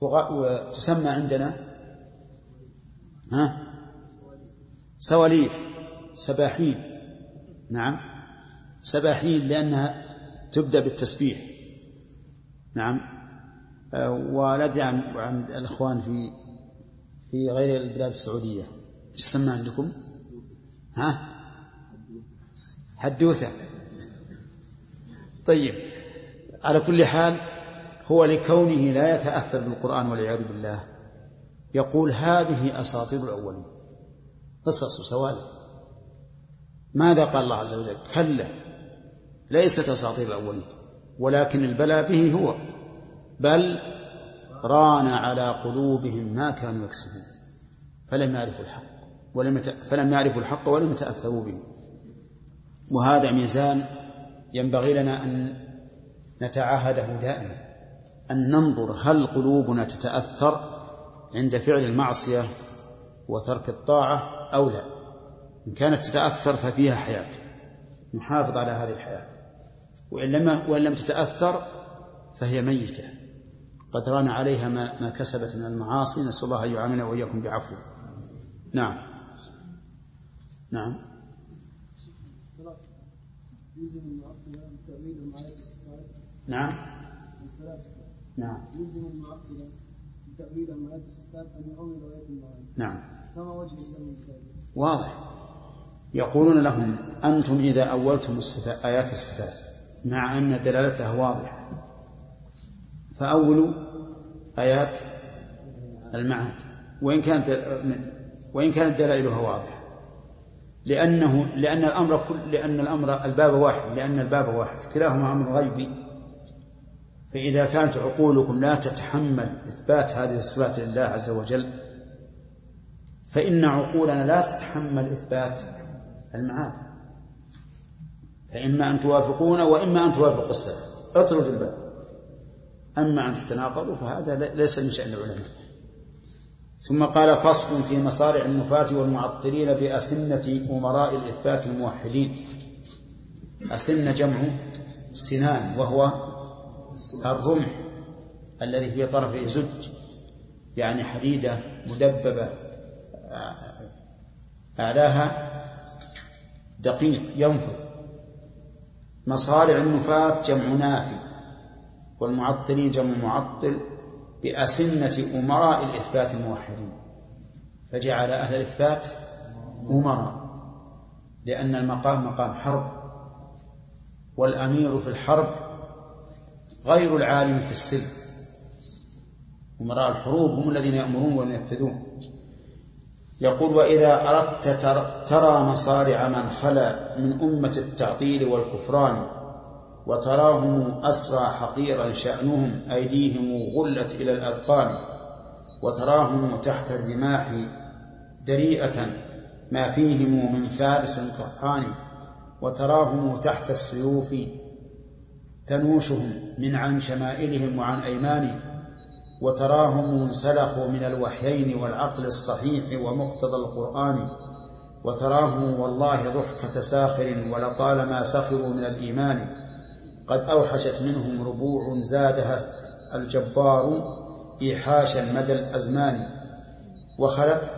وتسمى عندنا ها؟ سواليف سباحين. نعم. سباحين لأنها تبدأ بالتسبيح. نعم. آه، ولا عن عن الإخوان في في غير البلاد السعودية. إيش تسمى عندكم؟ ها؟ حدوثة. طيب. على كل حال هو لكونه لا يتأثر بالقرآن والعياذ بالله. يقول هذه أساطير الأولين. قصص وسوالف. ماذا قال الله عز وجل؟ كلا ليست أساطير الأولين. ولكن البلاء به هو. بل ران على قلوبهم ما كانوا يكسبون. فلم يعرفوا الحق. ولم فلم يعرفوا الحق ولم يتأثروا به. وهذا ميزان ينبغي لنا أن نتعاهده دائما. أن ننظر هل قلوبنا تتأثر عند فعل المعصية وترك الطاعة أو لا. إن كانت تتأثر ففيها حياة. نحافظ على هذه الحياة. وإن لم وإن لم تتأثر فهي ميتة. قد ران عليها ما, ما كسبت من المعاصي. نسأل الله أن يعاملنا وإياكم بعفوه. نعم. نعم. نعم. نعم. يلزم المعطلة تأويل آيات الصفات أن يؤول آيات المعاني نعم. فما وجه واضح. يقولون لهم أنتم إذا أولتم الصفات آيات الصفات مع أن دلالتها واضحة. فأولوا آيات المعاد. وإن كانت وإن كانت دلائلها واضحة. لأنه لأن الأمر كل لأن الأمر الباب واحد لأن الباب واحد. كلاهما أمر غيبي. فإذا كانت عقولكم لا تتحمل إثبات هذه الصفات لله عز وجل فإن عقولنا لا تتحمل إثبات المعاد. فإما أن توافقون وإما أن توافقوا السلف اطرد الباب. أما أن تتناقضوا فهذا ليس من شأن العلماء. ثم قال فصل في مصارع النفاة والمعطلين بأسنة أمراء الإثبات الموحدين. أسنة جمع سنان وهو الرمح الذي في طرفه زج يعني حديدة مدببة أعلاها دقيق ينفذ. مصارع النفاة جمع نافي والمعطلين جمع معطل بأسنة أمراء الإثبات الموحدين. فجعل أهل الإثبات أمراء لأن المقام مقام حرب والأمير في الحرب غير العالم في السلم أمراء الحروب هم الذين يأمرون وينفذون. يقول وإذا أردت ترى مصارع من خلا من أمة التعطيل والكفران وتراهم أسرى حقيرا شأنهم أيديهم غلت إلى الأذقان وتراهم تحت الرماح دريئة ما فيهم من فارس طحان وتراهم تحت السيوف تنوشهم من عن شمائلهم وعن أيمانهم وتراهم انسلخوا من الوحيين والعقل الصحيح ومقتضى القرآن وتراهم والله ضحكة ساخر ولطالما سخروا من الإيمان قد أوحشت منهم ربوع زادها الجبار إيحاشا مدى الأزمان. وخلت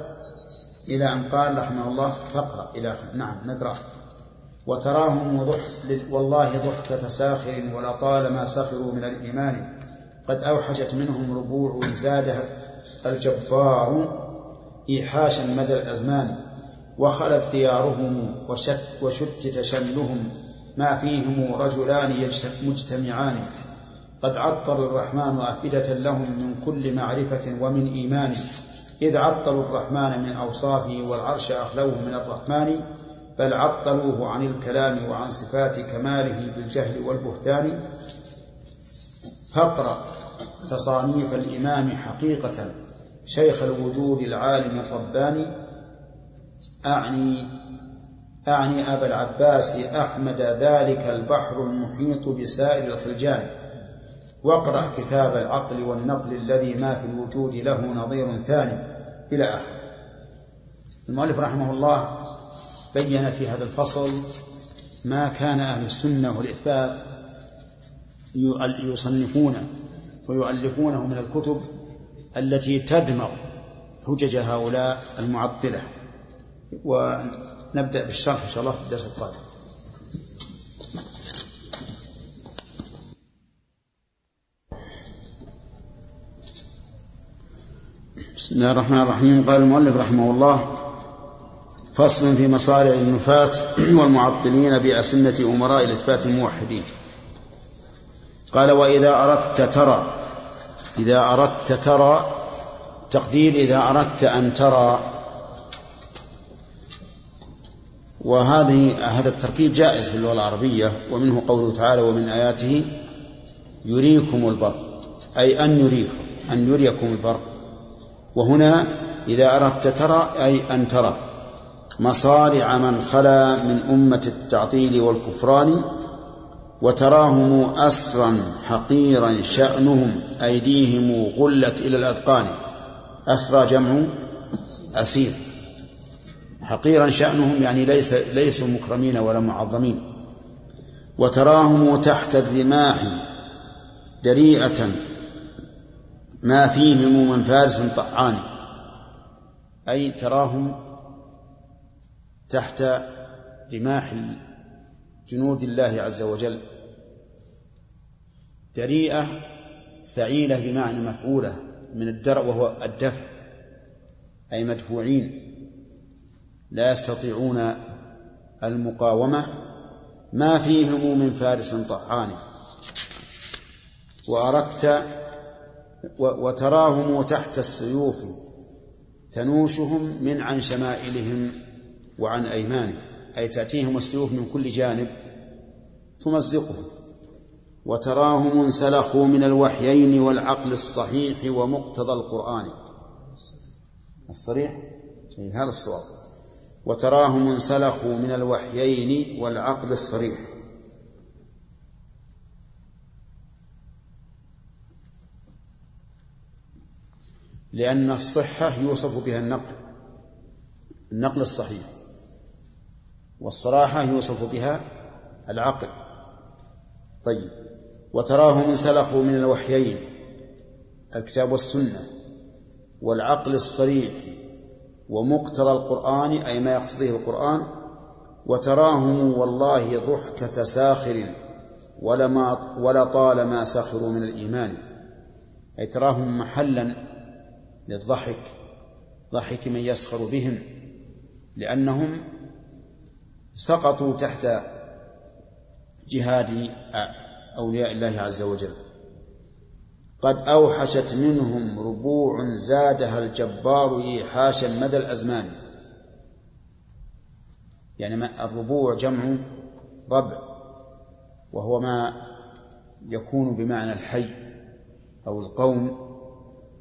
إلى أن قال رحمه الله فقرأ إلى نعم نقرأ. وتراهم ضح والله ضحكة ساخر ولطالما سخروا من الإيمان. قد أوحشت منهم ربوع زادها الجبار إيحاشا مدى الأزمان. وخلت ديارهم وشت وشتت شملهم ما فيهم رجلان مجتمعان. قد عطر الرحمن أفئدة لهم من كل معرفة ومن إيمان. إذ عطلوا الرحمن من أوصافه والعرش أخلوه من الرحمن. بل عطلوه عن الكلام وعن صفات كماله بالجهل والبهتان فاقرأ تصانيف الإمام حقيقة شيخ الوجود العالم الرباني أعني أعني أبا العباس أحمد ذلك البحر المحيط بسائر الخلجان. واقرأ كتاب العقل والنقل الذي ما في الوجود له نظير ثاني. إلى آخره. المؤلف رحمه الله بين في هذا الفصل ما كان أهل السنة والإثبات يصنفونه ويؤلفونه من الكتب التي تدمغ حجج هؤلاء المعطلة. ونبدأ بالشرح إن شاء الله في الدرس القادم. بسم الله الرحمن الرحيم. قال المؤلف رحمه الله فصل في مصارع النفاة والمعطلين بأسنة أمراء الإثبات الموحدين. قال وإذا أردت ترى إذا أردت ترى تقدير إذا أردت أن ترى. وهذه هذا التركيب جائز في اللغة العربية ومنه قوله تعالى ومن آياته يريكم البر أي أن يريكم أن يريكم البر. وهنا إذا أردت ترى أي أن ترى. مصارع من خلا من أمة التعطيل والكفران وتراهم أسرا حقيرا شأنهم أيديهم غلت إلى الأذقان. أسرى جمع أسير. حقيرا شأنهم يعني ليس ليسوا مكرمين ولا معظمين. وتراهم تحت الرماح دريئة ما فيهم من فارس طعان. أي تراهم تحت رماح جنود الله عز وجل. دريئة فعيلة بمعنى مفعولة من الدرء وهو الدفع أي مدفوعين. لا يستطيعون المقاومة ما فيهم من فارس طعان وأردت وتراهم تحت السيوف تنوشهم من عن شمائلهم. وعن أيمانهم أي تأتيهم السيوف من كل جانب تمزقهم وتراهم انسلخوا من الوحيين والعقل الصحيح ومقتضى القرآن. الصريح؟ هذا الصواب. وتراهم انسلخوا من الوحيين والعقل الصريح. لأن الصحة يوصف بها النقل النقل الصحيح. والصراحة يوصف بها العقل. طيب وتراهم انسلخوا من الوحيين الكتاب والسنة والعقل الصريح ومقتضى القرآن أي ما يقتضيه القرآن وتراهم والله ضحكة ساخر ولما ولا طالما سخروا من الإيمان. أي تراهم محلا للضحك ضحك من يسخر بهم لأنهم سقطوا تحت جهاد أولياء الله عز وجل. قد أوحشت منهم ربوع زادها الجبار إيحاشا مدى الأزمان. يعني الربوع جمع ربع وهو ما يكون بمعنى الحي أو القوم.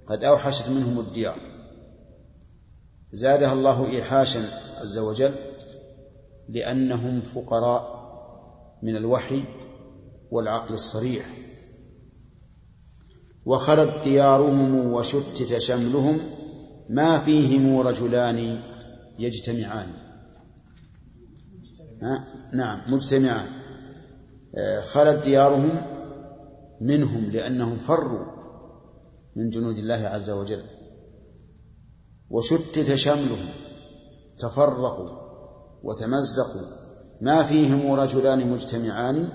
قد أوحشت منهم الديار زادها الله إيحاشا عز وجل. لأنهم فقراء من الوحي والعقل الصريح. وخلت ديارهم وشتت شملهم ما فيهم رجلان يجتمعان؟ نعم مجتمعان. آه، خلت ديارهم منهم لأنهم فروا من جنود الله عز وجل. وشتت شملهم تفرقوا. وتمزقوا. ما فيهم رجلان مجتمعان.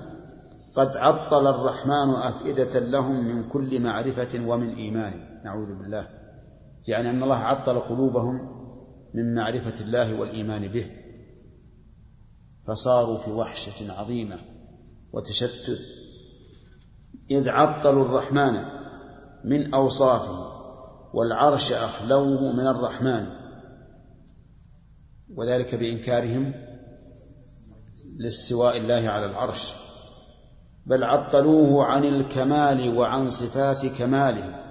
قد عطل الرحمن أفئدة لهم من كل معرفة ومن إيمان. نعوذ بالله. يعني أن الله عطل قلوبهم من معرفة الله والإيمان به. فصاروا في وحشة عظيمة وتشتت. إذ عطلوا الرحمن من أوصافه والعرش أخلوه من الرحمن. وذلك بإنكارهم لاستواء الله على العرش. بل عطلوه عن الكمال وعن صفات كماله.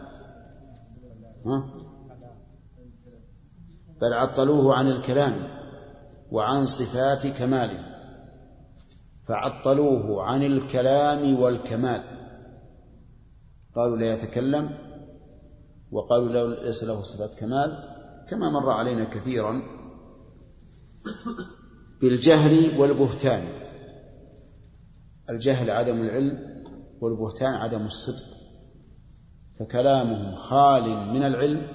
ها؟ بل عطلوه عن الكلام وعن صفات كماله. فعطلوه عن الكلام والكمال. قالوا لا يتكلم وقالوا ليس له صفات كمال كما مر علينا كثيرا بالجهل والبهتان. الجهل عدم العلم والبهتان عدم الصدق. فكلامهم خال من العلم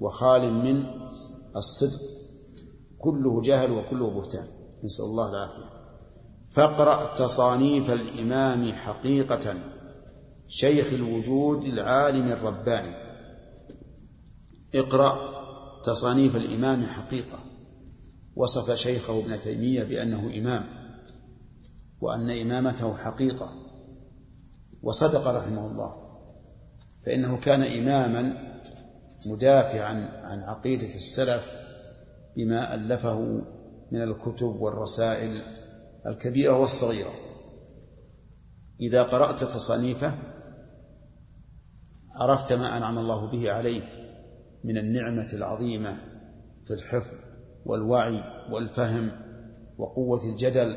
وخال من الصدق. كله جهل وكله بهتان. نسأل الله العافية. فاقرأ تصانيف الإمام حقيقة. شيخ الوجود العالم الرباني. اقرأ تصانيف الإمام حقيقة. وصف شيخه ابن تيمية بأنه إمام وأن إمامته حقيقة وصدق رحمه الله فإنه كان إماما مدافعا عن عقيدة السلف بما ألفه من الكتب والرسائل الكبيرة والصغيرة. إذا قرأت تصانيفه عرفت ما أنعم الله به عليه من النعمة العظيمة في الحفظ والوعي والفهم وقوة الجدل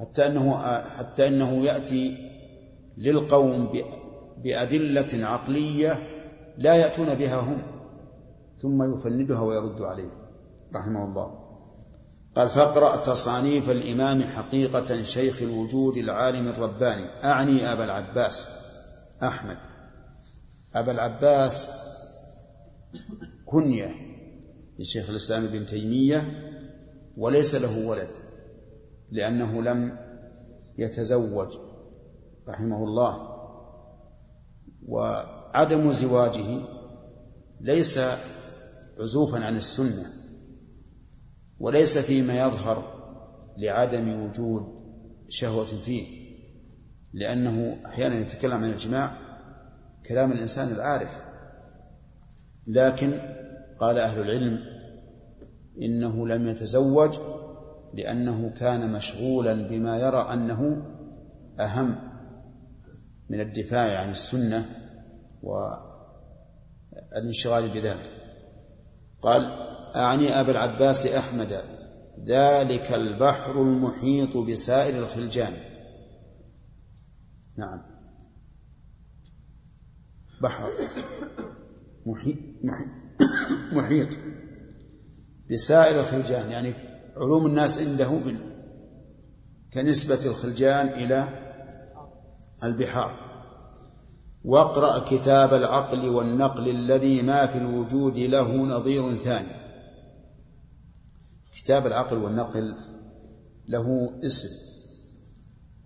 حتى أنه حتى أنه يأتي للقوم بأدلة عقلية لا يأتون بها هم ثم يفندها ويرد عليه رحمه الله. قال فاقرأ تصانيف الإمام حقيقة شيخ الوجود العالم الرباني. أعني أبا العباس أحمد. أبا العباس كنية. لشيخ الإسلام ابن تيمية وليس له ولد لأنه لم يتزوج رحمه الله. وعدم زواجه ليس عزوفا عن السنة وليس فيما يظهر لعدم وجود شهوة فيه لأنه أحيانا يتكلم عن الجماع كلام الإنسان العارف. لكن قال أهل العلم إنه لم يتزوج لأنه كان مشغولا بما يرى أنه أهم من الدفاع عن السنة والانشغال بذلك. قال أعني أبا العباس أحمد ذلك البحر المحيط بسائر الخلجان. نعم. بحر محيط, محيط, محيط بسائر الخلجان يعني علوم الناس عنده كنسبة الخلجان إلى البحار. واقرأ كتاب العقل والنقل الذي ما في الوجود له نظير ثاني. كتاب العقل والنقل له اسم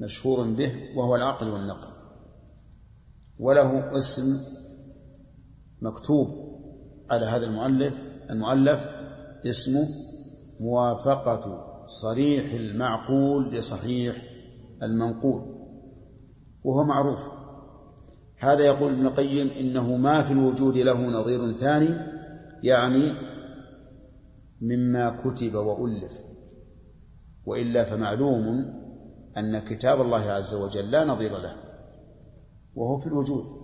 مشهور به وهو العقل والنقل وله اسم مكتوب. على هذا المؤلف المؤلف اسمه موافقة صريح المعقول لصحيح المنقول وهو معروف. هذا يقول ابن القيم إنه ما في الوجود له نظير ثاني يعني مما كتب وألف وإلا فمعلوم أن كتاب الله عز وجل لا نظير له وهو في الوجود.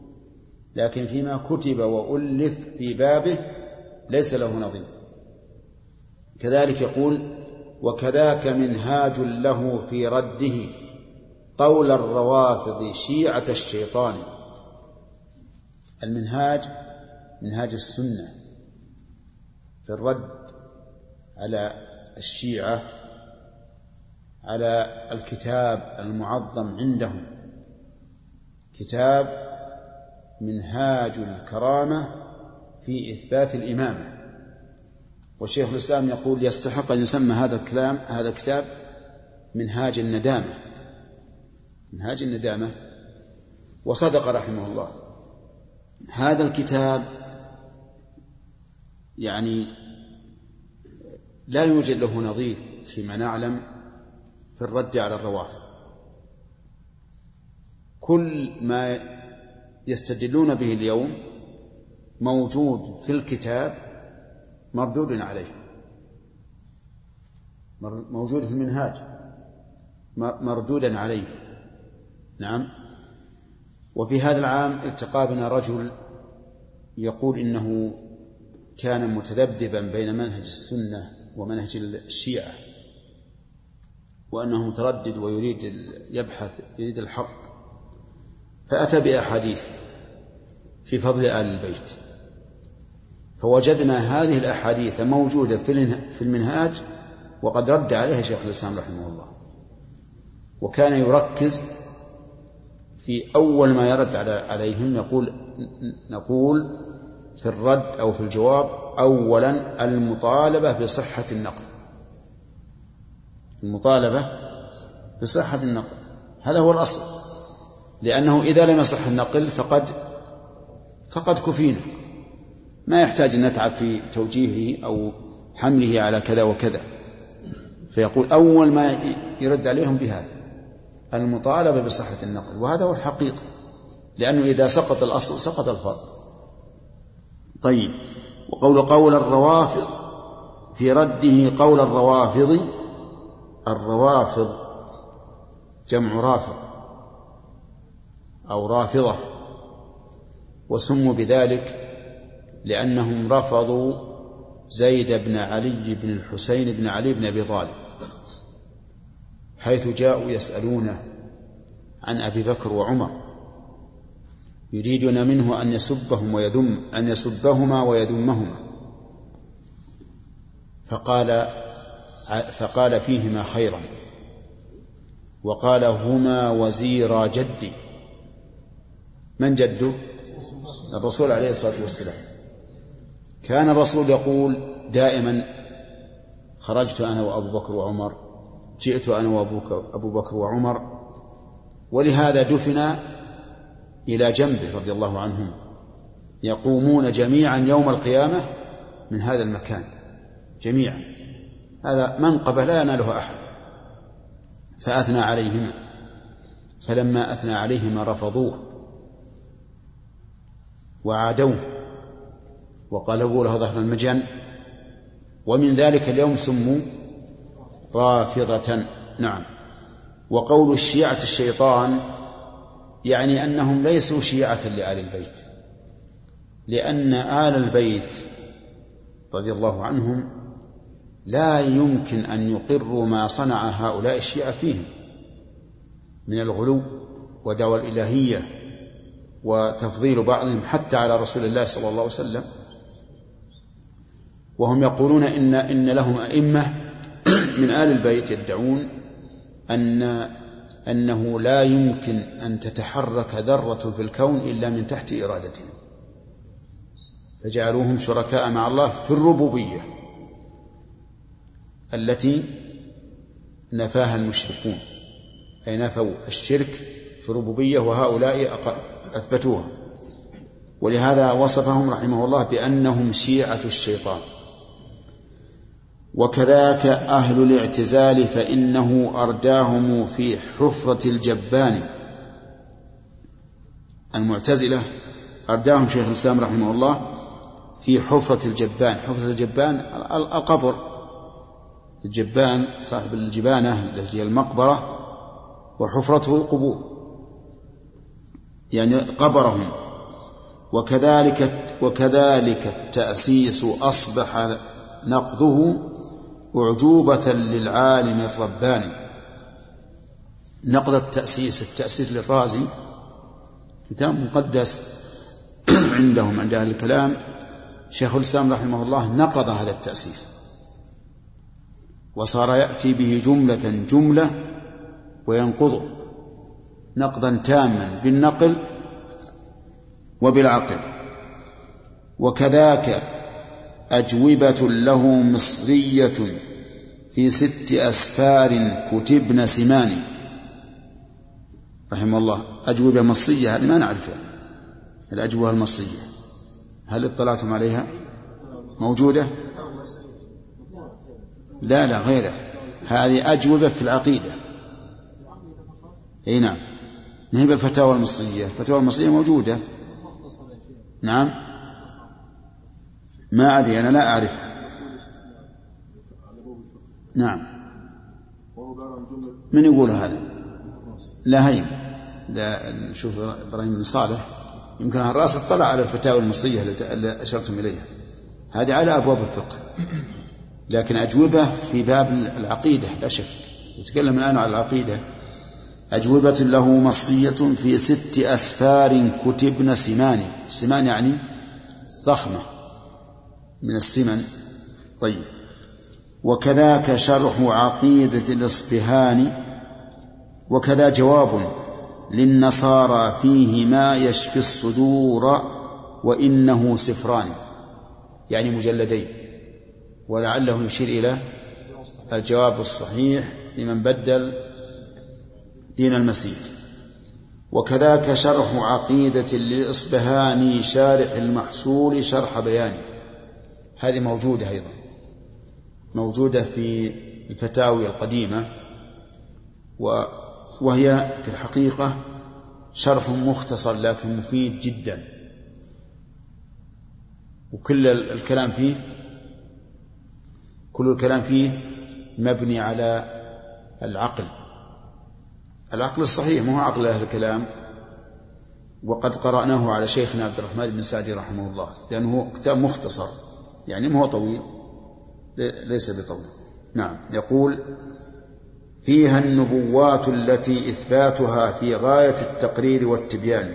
لكن فيما كتب وألف في بابه ليس له نظير. كذلك يقول وكذاك منهاج له في رده قول الروافض شيعة الشيطان. المنهاج منهاج السنة في الرد على الشيعة على الكتاب المعظم عندهم. كتاب منهاج الكرامة في إثبات الإمامة. وشيخ الإسلام يقول يستحق أن يسمى هذا الكلام هذا الكتاب منهاج الندامة. منهاج الندامة. وصدق رحمه الله. هذا الكتاب يعني لا يوجد له نظير فيما نعلم في الرد على الروافض. كل ما يستدلون به اليوم موجود في الكتاب مردود عليه. موجود في المنهاج. مردودا عليه. نعم. وفي هذا العام التقى بنا رجل يقول إنه كان متذبذبا بين منهج السنة ومنهج الشيعة وأنه متردد ويريد يبحث يريد الحق. فأتى بأحاديث في فضل آل البيت. فوجدنا هذه الأحاديث موجودة في المنهاج وقد رد عليها شيخ الإسلام رحمه الله. وكان يركز في أول ما يرد عليهم يقول نقول في الرد أو في الجواب أولا المطالبة بصحة النقل المطالبة بصحة النقل هذا هو الأصل. لأنه إذا لم يصح النقل فقد فقد كفينا. ما يحتاج أن نتعب في توجيهه أو حمله على كذا وكذا. فيقول أول ما يرد عليهم بهذا المطالبة بصحة النقل. وهذا هو الحقيقة لأنه إذا سقط الأصل سقط الفرض. طيب. وقول قول الروافض في رده قول الروافض الروافض جمع رافض. أو رافضة وسموا بذلك لأنهم رفضوا زيد بن علي بن الحسين بن علي بن أبي طالب حيث جاءوا يسألونه عن أبي بكر وعمر يريدون منه أن يسبهم ويذم أن يسبهما ويذمهما. فقال فقال فيهما خيرا وقال هما وزيرا جدي. من جده الرسول عليه الصلاة والسلام. كان الرسول يقول دائما خرجت أنا وأبو بكر وعمر جئت أنا وأبوك أبو بكر وعمر ولهذا دفن إلى جنبه رضي الله عنهم يقومون جميعا يوم القيامة من هذا المكان جميعا. هذا منقبة لا ينالها أحد. فأثنى عليهما. فلما أثنى عليهما رفضوه. وعادوه وقلبوا له ظهر المجن ومن ذلك اليوم سموا رافضة. نعم. وقول الشيعة الشيطان يعني أنهم ليسوا شيعة لآل البيت لأن آل البيت رضي الله عنهم لا يمكن أن يقروا ما صنع هؤلاء الشيعة فيهم من الغلو ودعوى الإلهية وتفضيل بعضهم حتى على رسول الله صلى الله عليه وسلم. وهم يقولون إن إن لهم أئمة من آل البيت يدعون أن أنه لا يمكن أن تتحرك ذرة في الكون إلا من تحت إرادتهم. فجعلوهم شركاء مع الله في الربوبية التي نفاها المشركون. أي نفوا الشرك في الربوبية وهؤلاء أثبتوها. ولهذا وصفهم رحمه الله بأنهم شيعة الشيطان. وكذاك أهل الاعتزال فإنه أرداهم في حفرة الجبان. المعتزلة أرداهم شيخ الإسلام رحمه الله في حفرة الجبان. حفرة الجبان القبر. الجبان صاحب الجبانة التي هي المقبرة وحفرته القبور يعني قبرهم. وكذلك وكذلك التأسيس أصبح نقضه أعجوبة للعالم الرباني. نقد التأسيس التأسيس للرازي. كتاب مقدس عندهم عند أهل الكلام. شيخ الإسلام رحمه الله نقض هذا التأسيس. وصار يأتي به جملة جملة وينقضه. نقضا تاما بالنقل وبالعقل. وكذاك أجوبة له مصرية في ست أسفار كتبن سمان رحمه الله. أجوبة مصرية هذه ما نعرفها. الأجوبة المصرية هل اطلعتم عليها؟ موجودة؟ لا لا غيره هذه أجوبة في العقيدة. أي نعم. ما هي بالفتاوى المصرية؟ الفتاوى المصرية موجودة. نعم. ما أدري أنا لا أعرفها نعم. من يقول هذا؟ لا هين. لا نشوف إبراهيم بن صالح. يمكن الرأس اطلع على الفتاوى المصرية التي أشرتم إليها. هذه على أبواب الفقه. لكن أجوبة في باب العقيدة لا شك. يتكلم الآن عن العقيدة. أجوبة له مصرية في ست أسفار كتبن سمان. سمان يعني ضخمة من السمن. طيب. وكذاك شرح عقيدة الإصبهاني وكذا جواب للنصارى فيه ما يشفي الصدور وإنه سفران. يعني مجلدين. ولعله يشير إلى الجواب الصحيح لمن بدل دين المسيح. وكذاك شرح عقيدة للإصبهاني شارح المحصول شرح بيان هذه موجودة أيضا. موجودة في الفتاوي القديمة وهي في الحقيقة شرح مختصر لكن مفيد جدا. وكل الكلام فيه كل الكلام فيه مبني على العقل. العقل الصحيح مو عقل أهل الكلام. وقد قرأناه على شيخنا عبد الرحمن بن سعدي رحمه الله لأنه كتاب مختصر. يعني ما هو طويل ليس بطويل. نعم يقول فيها النبوات التي إثباتها في غاية التقرير والتبيان.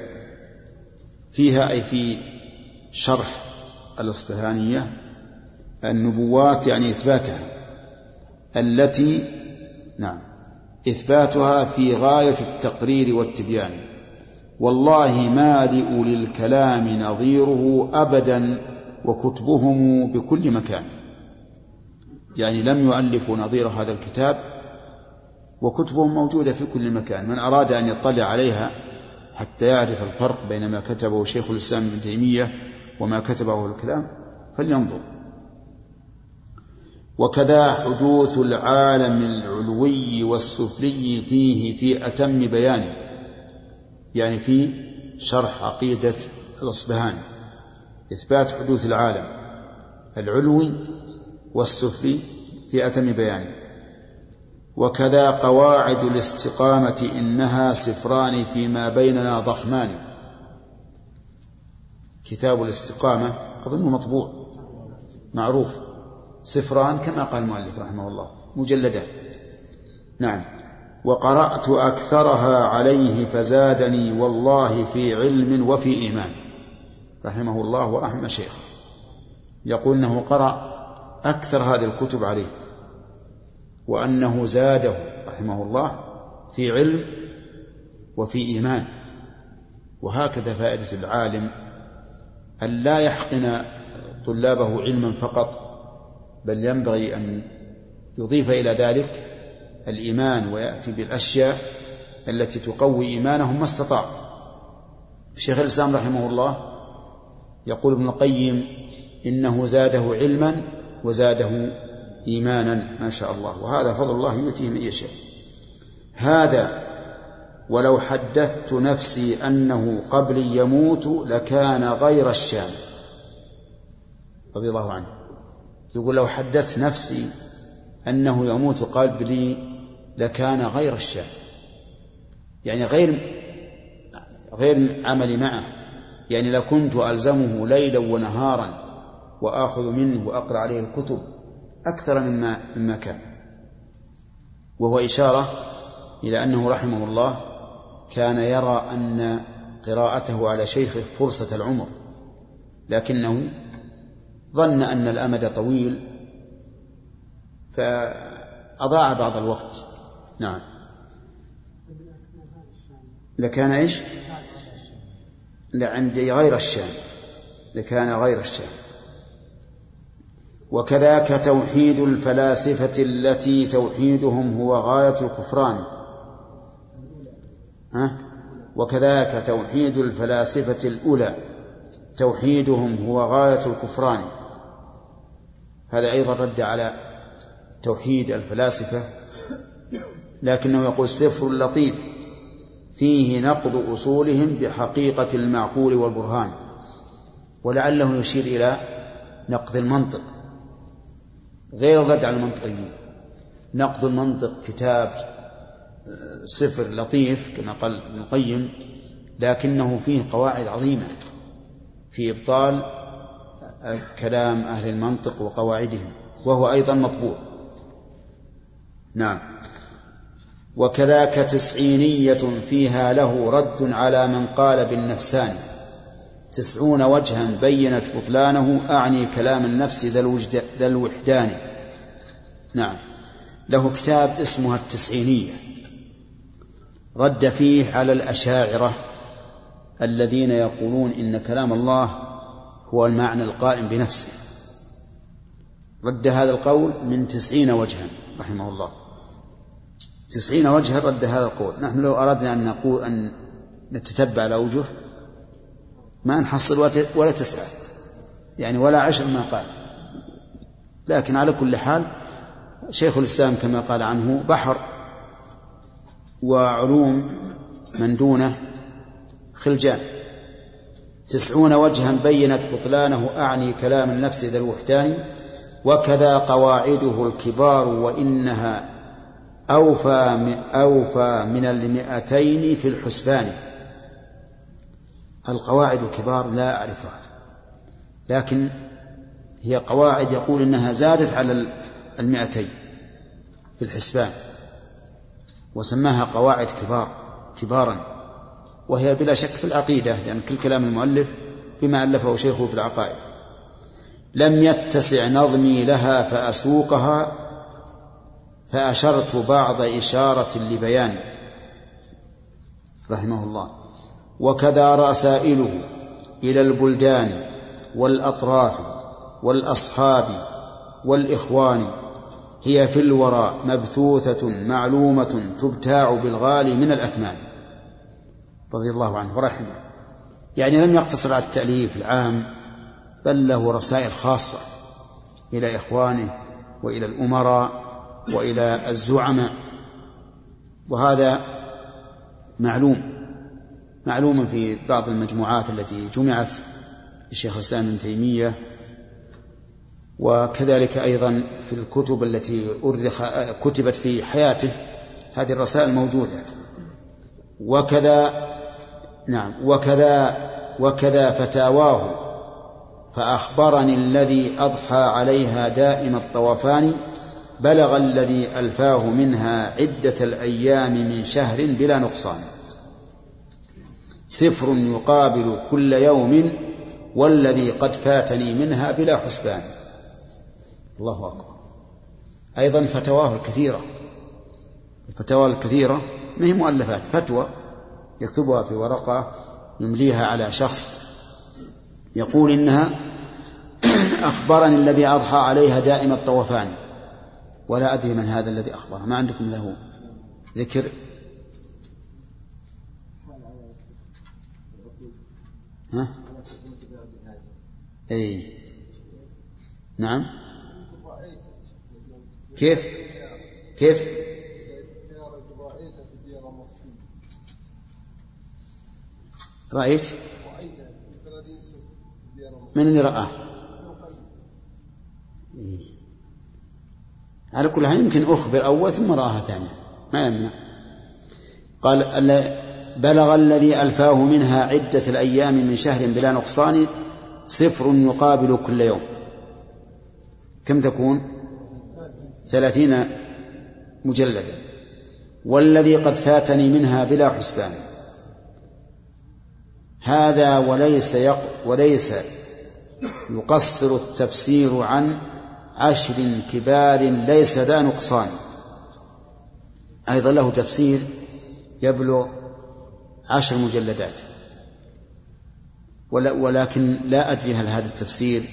فيها أي في شرح الإصفهانية النبوات يعني إثباتها. التي نعم. إثباتها في غاية التقرير والتبيان. والله ما لأولي الكلام نظيره أبدا وكتبهم بكل مكان. يعني لم يؤلفوا نظير هذا الكتاب وكتبهم موجودة في كل مكان. من أراد أن يطلع عليها حتى يعرف الفرق بين ما كتبه شيخ الإسلام ابن تيمية وما كتبه الكلام فلينظر. وكذا حدوث العالم العلوي والسفلي فيه في أتم بيانه يعني في شرح عقيدة الأصبهاني. إثبات حدوث العالم العلوي والسفلي في أتم بيانه وكذا قواعد الاستقامة إنها سفران فيما بيننا ضخمان. كتاب الاستقامة أظن مطبوع معروف. سفران كما قال المؤلف رحمه الله مجلدات نعم. وقرأت أكثرها عليه فزادني والله في علم وفي إيمان. رحمه الله ورحم شيخه. يقول إنه قرأ أكثر هذه الكتب عليه. وأنه زاده رحمه الله في علم وفي إيمان. وهكذا فائدة العالم أن لا يحقن طلابه علما فقط بل ينبغي أن يضيف إلى ذلك الإيمان ويأتي بالأشياء التي تقوي إيمانهم ما استطاع. الشيخ الإسلام رحمه الله يقول ابن القيم إنه زاده علما وزاده إيمانا ما شاء الله وهذا فضل الله يؤتيه من يشاء. هذا ولو حدثت نفسي أنه قبلي يموت لكان غير الشام. رضي الله عنه. يقول لو حدثت نفسي أنه يموت قبلي لكان غير الشام يعني غير غير عملي معه. يعني لكنت ألزمه ليلا ونهارا وآخذ منه وأقرأ عليه الكتب أكثر مما مما كان. وهو إشارة إلى أنه رحمه الله كان يرى أن قراءته على شيخه فرصة العمر لكنه ظن أن الأمد طويل فأضاع بعض الوقت. نعم. لكان إيش؟ لعندي غير الشام. لكان غير الشام. وكذاك توحيد الفلاسفة التي توحيدهم هو غاية الكفران. ها؟ وكذاك توحيد الفلاسفة الأولى توحيدهم هو غاية الكفران. هذا أيضا رد على توحيد الفلاسفة لكنه يقول سفر لطيف فيه نقض أصولهم بحقيقة المعقول والبرهان ولعله يشير إلى نقض المنطق. غير الرد على المنطقيين نقد المنطق كتاب سفر لطيف كما قال ابن القيم لكنه فيه قواعد عظيمة في إبطال كلام أهل المنطق وقواعدهم وهو أيضا مطبوع. نعم. وكذاك تسعينية فيها له رد على من قال بالنفسان. تسعون وجها بينت بطلانه أعني كلام النفس ذا الوحدان. نعم. له كتاب اسمها التسعينية. رد فيه على الأشاعرة الذين يقولون إن كلام الله هو المعنى القائم بنفسه. رد هذا القول من تسعين وجها رحمه الله. تسعين وجها رد هذا القول. نحن لو أردنا أن نقول أن نتتبع الأوجه ما نحصل ولا تسعة. يعني ولا عشر ما قال. لكن على كل حال شيخ الإسلام كما قال عنه بحر وعلوم من دونه خلجان. تسعون وجها بينت بطلانه أعني كلام النفس ذا الوحدان وكذا قواعده الكبار وإنها أوفى أوفى من المئتين في الحسبان. القواعد الكبار لا أعرفها لكن هي قواعد يقول إنها زادت على المئتين في الحسبان وسماها قواعد كبار كبارا. وهي بلا شك في العقيدة لأن يعني كل كلام المؤلف فيما ألفه شيخه في العقائد. لم يتسع نظمي لها فأسوقها فأشرت بعض إشارة لبيان رحمه الله. وكذا رسائله إلى البلدان والأطراف والأصحاب والإخوان. هي في الورى مبثوثة معلومة تبتاع بالغالي من الأثمان. رضي الله عنه ورحمه. يعني لم يقتصر على التأليف العام بل له رسائل خاصة إلى إخوانه وإلى الأمراء وإلى الزعماء. وهذا معلوم معلوم في بعض المجموعات التي جمعت لشيخ الإسلام ابن تيمية وكذلك أيضا في الكتب التي أرخ كتبت في حياته هذه الرسائل موجودة. وكذا نعم. وكذا وكذا فتاواه فأخبرني الذي أضحى عليها دائم الطوفان بلغ الذي ألفاه منها عدة الأيام من شهر بلا نقصان. سفر يقابل كل يوم والذي قد فاتني منها بلا حسبان. الله أكبر. أيضا فتواه الكثيرة. الفتاوى الكثيرة ما هي مؤلفات فتوى. يكتبها في ورقة يمليها على شخص يقول إنها أخبرني الذي أضحى عليها دائم الطوفان. ولا أدري من هذا الذي أخبره ما عندكم له ذكر؟ ها؟ أي. نعم. كيف؟ كيف؟ رأيت؟ من اللي رآه؟ على كل حال يمكن أخبر أول ثم رآها ثانية. ما يمنع. قال بلغ الذي ألفاه منها عدة الأيام من شهر بلا نقصان صفر يقابل كل يوم. كم تكون؟ ثلاثين مجلدا. والذي قد فاتني منها بلا حسبان. هذا وليس يق وليس يقصر التفسير عن عشر كبار ليس ذا نقصان. أيضا له تفسير يبلغ عشر مجلدات. ولكن لا أدري هل هذا التفسير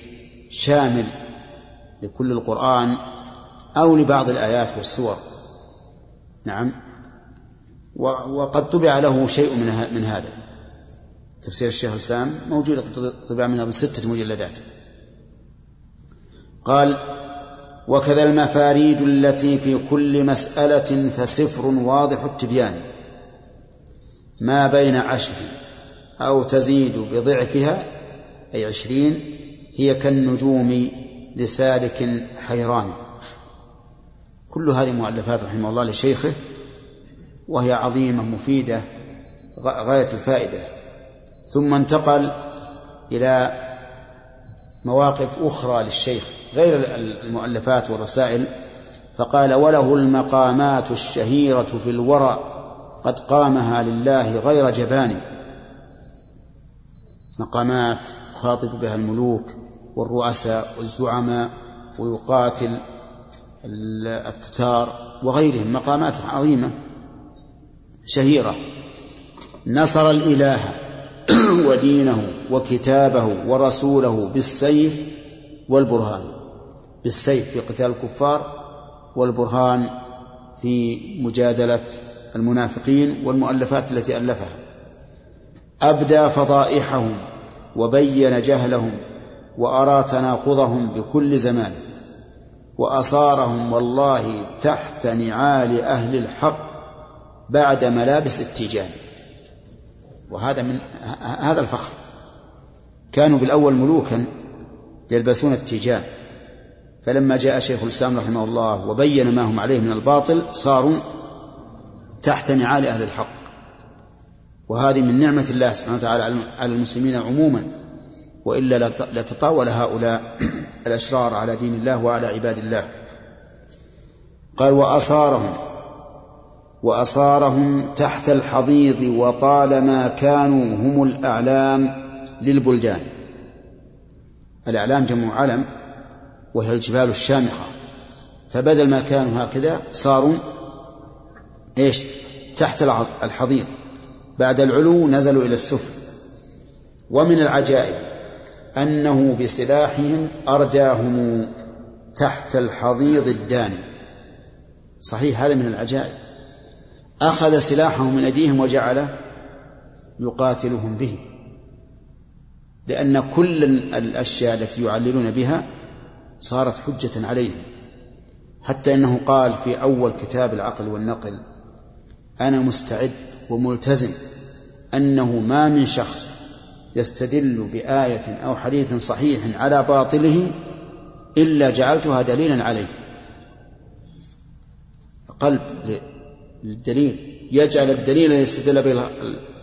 شامل لكل القرآن أو لبعض الآيات والسور. نعم. وقد طبع له شيء من هذا. تفسير الشيخ الإسلام موجود طبع منها بستة مجلدات. قال وكذا المفاريد التي في كل مسألة فسفر واضح التبيان. ما بين عشر أو تزيد بضعفها أي عشرين هي كالنجوم لسالك حيران. كل هذه مؤلفات رحمه الله لشيخه وهي عظيمة مفيدة غاية الفائدة. ثم انتقل إلى مواقف أخرى للشيخ غير المؤلفات والرسائل فقال وله المقامات الشهيرة في الورى قد قامها لله غير جبان. مقامات يخاطب بها الملوك والرؤساء والزعماء ويقاتل التتار وغيرهم مقامات عظيمة شهيرة. نصر الإله ودينه وكتابه ورسوله بالسيف والبرهان. بالسيف في قتال الكفار والبرهان في مجادلة المنافقين والمؤلفات التي ألفها. أبدى فضائحهم وبين جهلهم وأرى تناقضهم بكل زمان. وأصارهم والله تحت نعال أهل الحق بعد ملابس التيجان. وهذا من هذا الفخر. كانوا بالأول ملوكا يلبسون التيجان. فلما جاء شيخ الإسلام رحمه الله وبين ما هم عليه من الباطل صاروا تحت نعال أهل الحق. وهذه من نعمة الله سبحانه وتعالى على المسلمين عموما. وإلا لتطاول هؤلاء الأشرار على دين الله وعلى عباد الله. قال وأصارهم. وأصارهم تحت الحضيض وطالما كانوا هم الأعلام للبلدان. الأعلام جمع علم وهي الجبال الشامخة. فبدل ما كانوا هكذا صاروا إيش؟ تحت الحضيض. بعد العلو نزلوا إلى السفل ومن العجائب أنه بسلاحهم أرداهم تحت الحضيض الداني. صحيح هذا من العجائب. أخذ سلاحهم من أيديهم وجعل يقاتلهم به لأن كل الأشياء التي يعللون بها صارت حجة عليهم. حتى أنه قال في أول كتاب العقل والنقل أنا مستعد وملتزم أنه ما من شخص يستدل بآية أو حديث صحيح على باطله إلا جعلتها دليلا عليه. قلب للدليل يجعل الدليل الذي يستدل به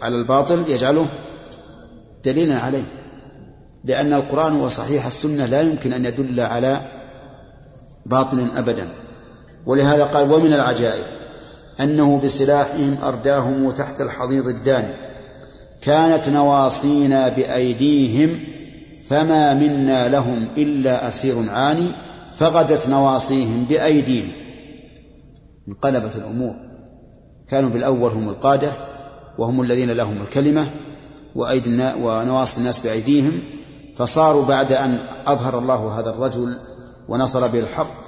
على الباطل يجعله دليلا عليه. لأن القرآن وصحيح السنة لا يمكن أن يدل على باطل أبدا. ولهذا قال ومن العجائب أنه بسلاحهم أرداهم تحت الحضيض الداني كانت نواصينا بأيديهم فما منا لهم إلا أسير عاني فغدت نواصيهم بأيدينا. انقلبت الأمور. كانوا بالأول هم القادة وهم الذين لهم الكلمة وأيدي ونواصي الناس بأيديهم فصاروا بعد أن أظهر الله هذا الرجل ونصر به الحق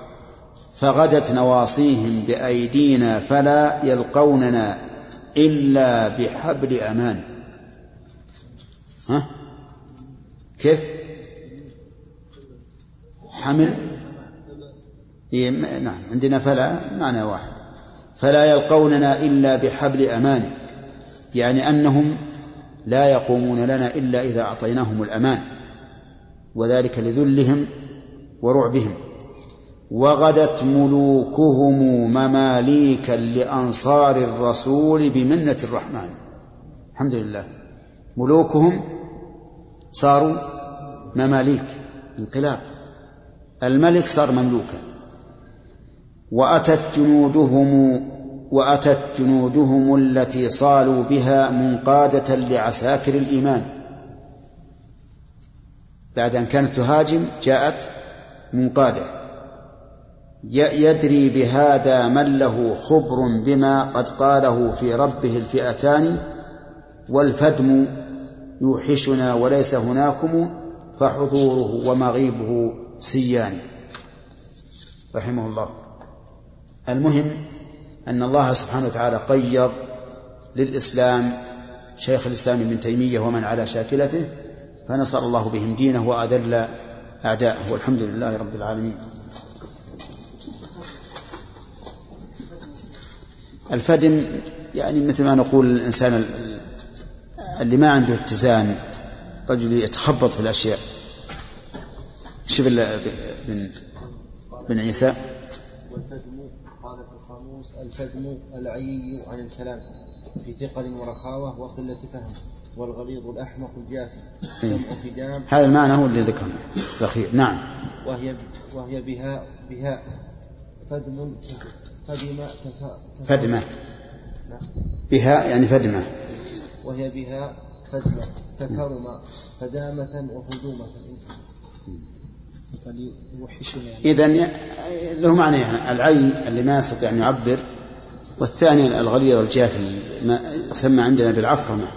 فغدت نواصيهم بأيدينا فلا يلقوننا إلا بحبل أمان. ها؟ كيف؟ حمل؟ إيه نعم عندنا فلا معنى واحد. فلا يلقوننا إلا بحبل أمان يعني أنهم لا يقومون لنا إلا إذا أعطيناهم الأمان وذلك لذلهم ورعبهم. وغدت ملوكهم مماليكا لأنصار الرسول بمنة الرحمن. الحمد لله. ملوكهم صاروا مماليك انقلاب. الملك صار مملوكا. وأتت جنودهم وأتت جنودهم التي صالوا بها منقادة لعساكر الإيمان. بعد أن كانت تهاجم جاءت منقادة. يدري بهذا من له خبر بما قد قاله في ربه الفئتان والفدم يوحشنا وليس هناكم فحضوره ومغيبه سيان. رحمه الله. المهم أن الله سبحانه وتعالى قيض للإسلام شيخ الإسلام ابن تيمية ومن على شاكلته فنصر الله بهم دينه وأذل أعداءه والحمد لله رب العالمين. الفدم يعني مثل ما نقول الإنسان اللي ما عنده اتزان رجل يتخبط في الأشياء. شوف بن بن عيسى. والفدم القاموس الفدم العي عن الكلام في ثقل ورخاوة وقلة فهم والغليظ الأحمق الجافي فدام هذا المعنى هو اللي ذكرنا. الأخير. نعم. وهي وهي بها بها فدم فدم فدمة. بها يعني فدمة. وهي بها فدمة تكرم فدامة وهدومة. إذا له معنى يعني العين اللي ما يستطيع أن يعبر والثاني الغليظ الجافي ما يسمى عندنا بالعفرمة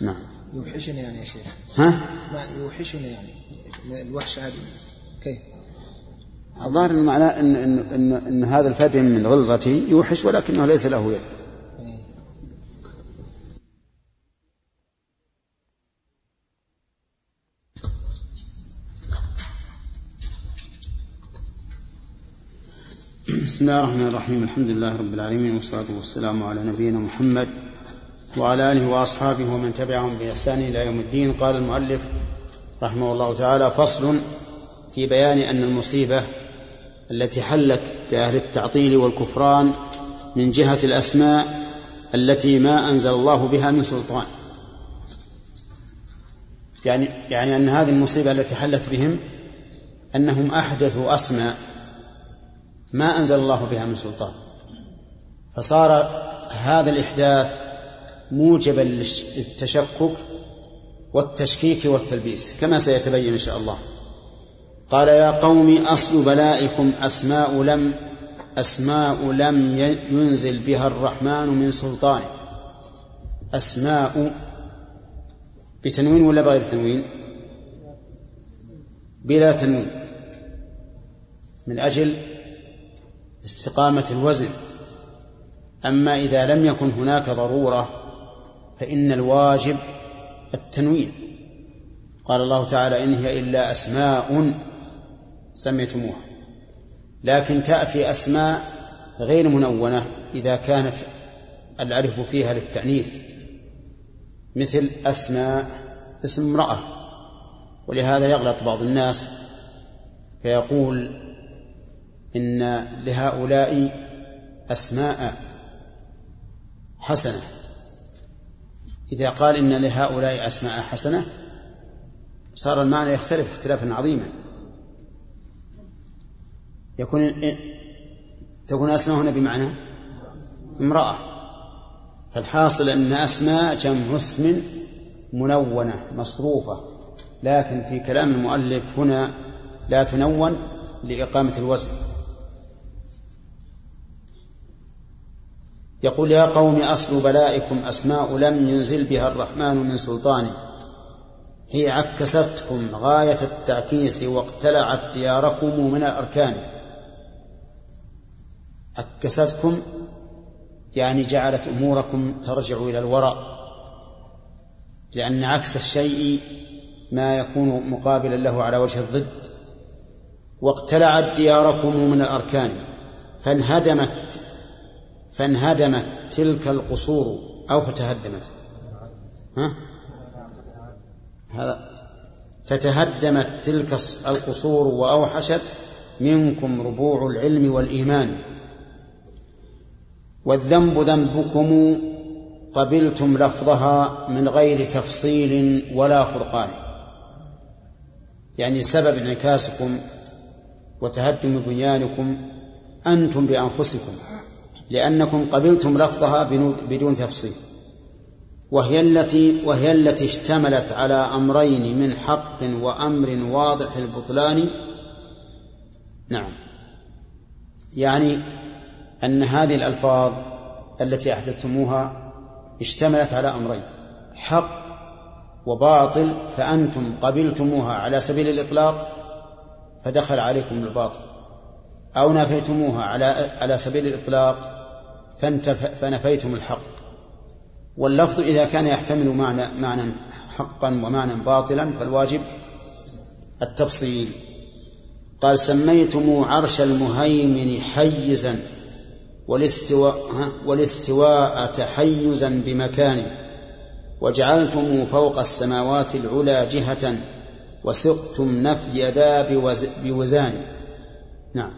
نعم يوحشني يعني يا شيخ ها؟ ما يوحشني يعني الوحشة هذه كيف؟ الظاهر معناه إن إن إن, إن هذا الفتى من غلظته يوحش ولكنه ليس له يد. بسم الله الرحمن الرحيم الحمد لله رب العالمين والصلاة والسلام على نبينا محمد وعلى آله وأصحابه ومن تبعهم بإحسان إلى يوم الدين قال المؤلف رحمه الله تعالى فصل في بيان أن المصيبة التي حلت بأهل التعطيل والكفران من جهة الأسماء التي ما أنزل الله بها من سلطان يعني يعني أن هذه المصيبة التي حلت بهم أنهم أحدثوا أسماء ما أنزل الله بها من سلطان. فصار هذا الإحداث موجبا للتشكك والتشكيك والتلبيس كما سيتبين إن شاء الله. قال يا قوم أصل بلائكم أسماء لم أسماء لم ينزل بها الرحمن من سلطان. أسماء بتنوين ولا بغير تنوين؟ بلا تنوين. من أجل استقامة الوزن. أما إذا لم يكن هناك ضرورة فإن الواجب التنوين. قال الله تعالى إن هي إلا أسماء سميتموها. لكن تأتي أسماء غير منونة إذا كانت الألف فيها للتأنيث مثل أسماء اسم امرأة. ولهذا يغلط بعض الناس فيقول إن لهؤلاء أسماء حسنة. إذا قال إن لهؤلاء أسماء حسنة صار المعنى يختلف اختلافا عظيما. يكون تكون أسماء هنا بمعنى امرأة. فالحاصل أن أسماء جمع اسم منونة مصروفة. لكن في كلام المؤلف هنا لا تنون لإقامة الوزن. يقول يا قوم أصل بلائكم أسماء لم ينزل بها الرحمن من سلطان. هي عكستكم غاية التعكيس واقتلعت دياركم من الأركان. عكستكم يعني جعلت أموركم ترجع إلى الوراء لأن عكس الشيء ما يكون مقابلا له على وجه الضد. واقتلعت دياركم من الأركان. فانهدمت فانهدمت تلك القصور أو فتهدمت. ها؟ هذا فتهدمت تلك القصور وأوحشت منكم ربوع العلم والإيمان. والذنب ذنبكم قبلتم لفظها من غير تفصيل ولا فرقان. يعني سبب انعكاسكم وتهدم بنيانكم أنتم بأنفسكم. لأنكم قبلتم لفظها بدون تفصيل. وهي التي وهي التي اشتملت على أمرين من حق وأمر واضح البطلان. نعم. يعني أن هذه الألفاظ التي أحدثتموها اشتملت على أمرين. حق وباطل فأنتم قبلتموها على سبيل الإطلاق فدخل عليكم الباطل. أو نفيتموها على على سبيل الإطلاق فنفيتم الحق. واللفظ إذا كان يحتمل معنى معنى حقا ومعنى باطلا فالواجب التفصيل. قال سميتم عرش المهيمن حيزا والاستواء والاستواء تحيزا بمكان وجعلتم فوق السماوات العلى جهة وسقتم نفي ذا بوزان. نعم.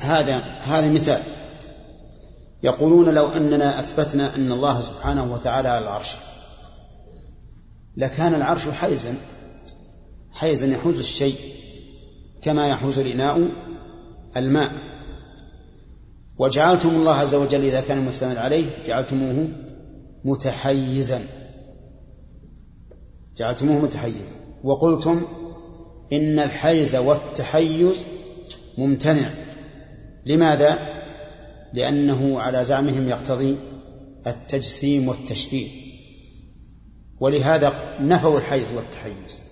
هذا هذا مثال. يقولون لو أننا أثبتنا أن الله سبحانه وتعالى على العرش. لكان العرش حيزا حيزا يحوز الشيء كما يحوز الإناء الماء. وجعلتم الله عز وجل إذا كان مستند عليه جعلتموه متحيزا. جعلتموه متحيزا. وقلتم إن الحيز والتحيز ممتنع. لماذا؟ لأنه على زعمهم يقتضي التجسيم والتشبيه. ولهذا نفوا الحيز والتحيز.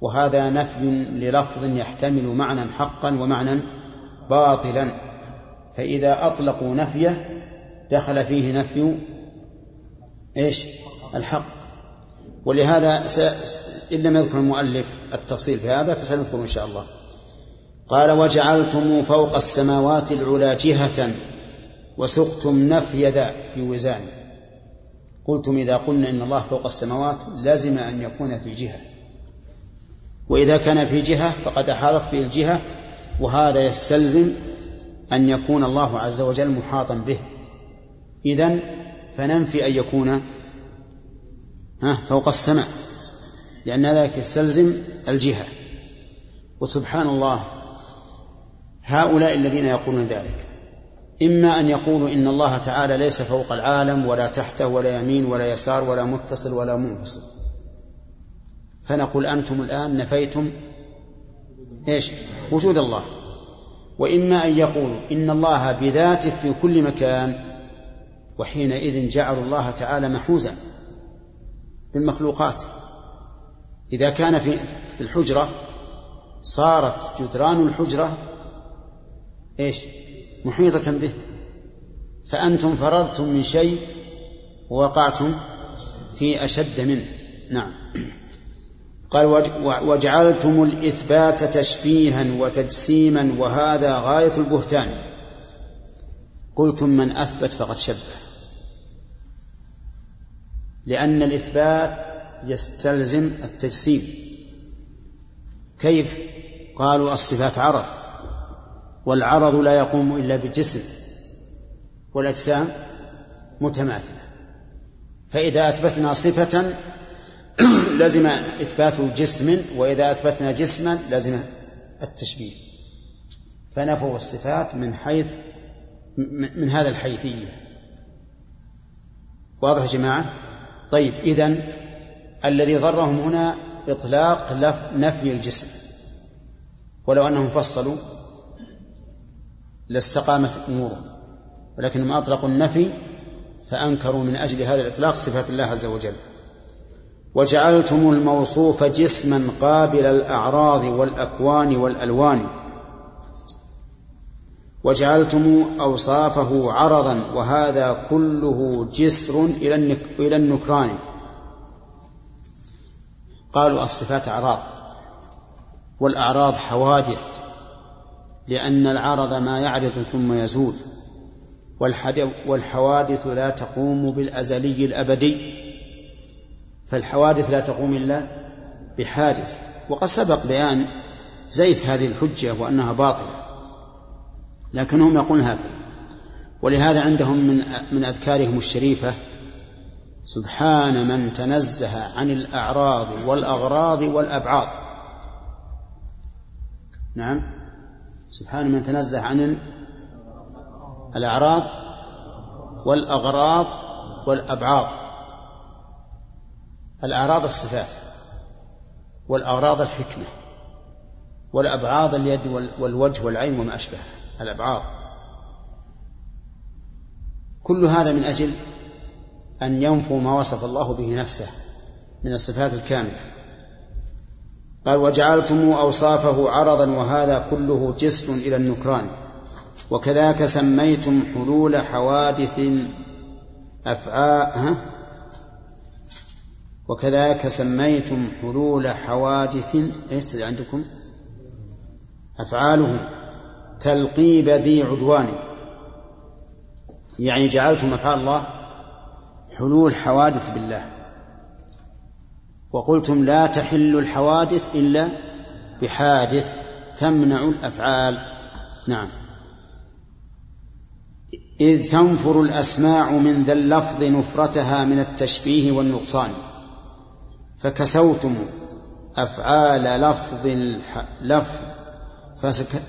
وهذا نفي للفظ يحتمل معنى حقا ومعنى باطلا. فإذا أطلقوا نفيه دخل فيه نفي إيش؟ الحق. ولهذا س... إن لم يذكر المؤلف التفصيل في هذا فسنذكر إن شاء الله. قال وجعلتم فوق السماوات العلا جهة وسقتم نفي ذا في وزان. قلتم إذا قلنا إن الله فوق السماوات لازم أن يكون في جهة. وإذا كان في جهة فقد أحاطت به الجهة وهذا يستلزم أن يكون الله عز وجل محاطا به. إذن فننفي أن يكون فوق السماء لأن ذلك يستلزم الجهة. وسبحان الله هؤلاء الذين يقولون ذلك. إما أن يقولوا إن الله تعالى ليس فوق العالم ولا تحته ولا يمين ولا يسار ولا متصل ولا منفصل. فنقول أنتم الآن نفيتم إيش؟ وجود الله. وإما أن يقولوا إن الله بذاته في كل مكان وحينئذ جعلوا الله تعالى محوزا بالمخلوقات. إذا كان في الحجرة صارت جدران الحجرة إيش؟ محيطة به. فأنتم فررتم من شيء ووقعتم في أشد منه. نعم. قال وجعلتم الإثبات تشبيها وتجسيما وهذا غاية البهتان. قلتم من أثبت فقد شبه. لأن الإثبات يستلزم التجسيم. كيف؟ قالوا الصفات عرض والعرض لا يقوم إلا بالجسم والأجسام متماثلة. فإذا أثبتنا صفة لزم إثبات جسم وإذا أثبتنا جسما لزم التشبيه. فنفوا الصفات من حيث من هذا الحيثية. واضح يا جماعة؟ طيب إذن الذي ضرهم هنا إطلاق نفي الجسم. ولو أنهم فصلوا لاستقامت أمورهم ولكنهم أطلقوا النفي فأنكروا من أجل هذا الإطلاق صفات الله عز وجل. وجعلتم الموصوف جسما قابل الأعراض والأكوان والألوان. وجعلتم أوصافه عرضا وهذا كله جسر إلى النكران. قالوا الصفات أعراض والأعراض حوادث. لأن العرض ما يعرض ثم يزول والحوادث لا تقوم بالأزلي الأبدي. فالحوادث لا تقوم إلا بحادث. وقد سبق بيان زيف هذه الحجة وأنها باطلة لكنهم يقولون هكذا. ولهذا عندهم من من أذكارهم الشريفة سبحان من تنزه عن الأعراض والأغراض والأبعاض نعم. سبحان من تنزه عن الأعراض والأغراض والأبعاض. الأعراض الصفات والأغراض الحكمة والأبعاض اليد والوجه والعين وما أشبه الأبعاض. كل هذا من أجل أن ينفوا ما وصف الله به نفسه من الصفات الكاملة. قال وجعلتم أوصافه عرضا وهذا كله جسر إلى النكران. وكذاك سميتم حلول حوادث أفعاء وكذاك سميتم حلول حوادث إيش عندكم؟ أفعاله تلقيب ذي عدوان. يعني جعلتم أفعال الله حلول حوادث بالله. وقلتم لا تحل الحوادث إلا بحادث تمنع الأفعال. نعم. إذ تنفر الأسماع من ذا اللفظ نفرتها من التشبيه والنقصان فكسوتم أفعال لفظ لفظ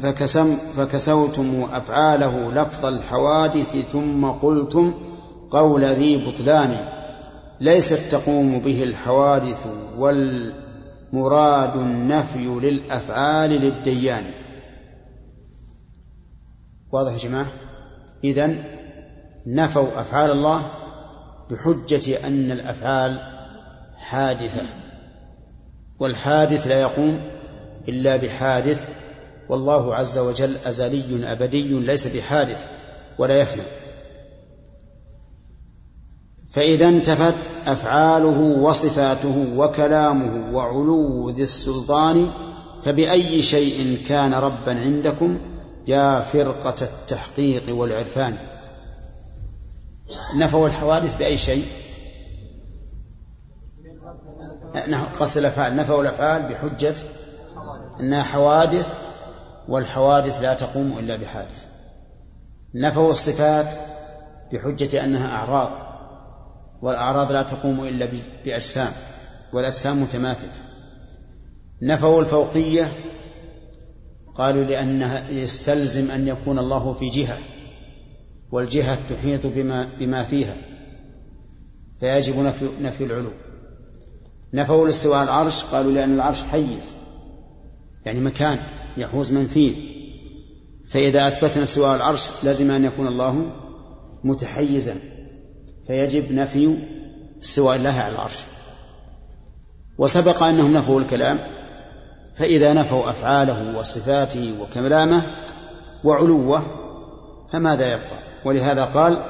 فكسم فكسوتم أفعاله لفظ الحوادث ثم قلتم قول ذي بطلان. ليست تقوم به الحوادث والمراد النفي للأفعال للديان. واضح يا جماعة؟ إذن نفوا أفعال الله بحجة أن الأفعال حادثة والحادث لا يقوم إلا بحادث والله عز وجل أزلي أبدي ليس بحادث ولا يفنى فإذا انتفت أفعاله وصفاته وكلامه وعلو ذي السلطان فبأي شيء كان ربا عندكم يا فرقة التحقيق والعرفان. نفوا الحوادث بأي شيء؟ قصد الأفعال. نفوا الأفعال بحجة أنها حوادث والحوادث لا تقوم إلا بحادث. نفوا الصفات بحجة أنها أعراض. والأعراض لا تقوم إلا بأجسام والأجسام متماثلة. نفوا الفوقية قالوا لأنها يستلزم أن يكون الله في جهة والجهة تحيط بما بما فيها فيجب نفي نفي العلو. نفوا الاستواء العرش قالوا لأن العرش حيز يعني مكان يحوز من فيه. فإذا أثبتنا استواء العرش لازم أن يكون الله متحيزا. فيجب نفي استواء الله على العرش. وسبق أنهم نفوا الكلام فإذا نفوا أفعاله وصفاته وكلامه وعلوه فماذا يبقى؟ ولهذا قال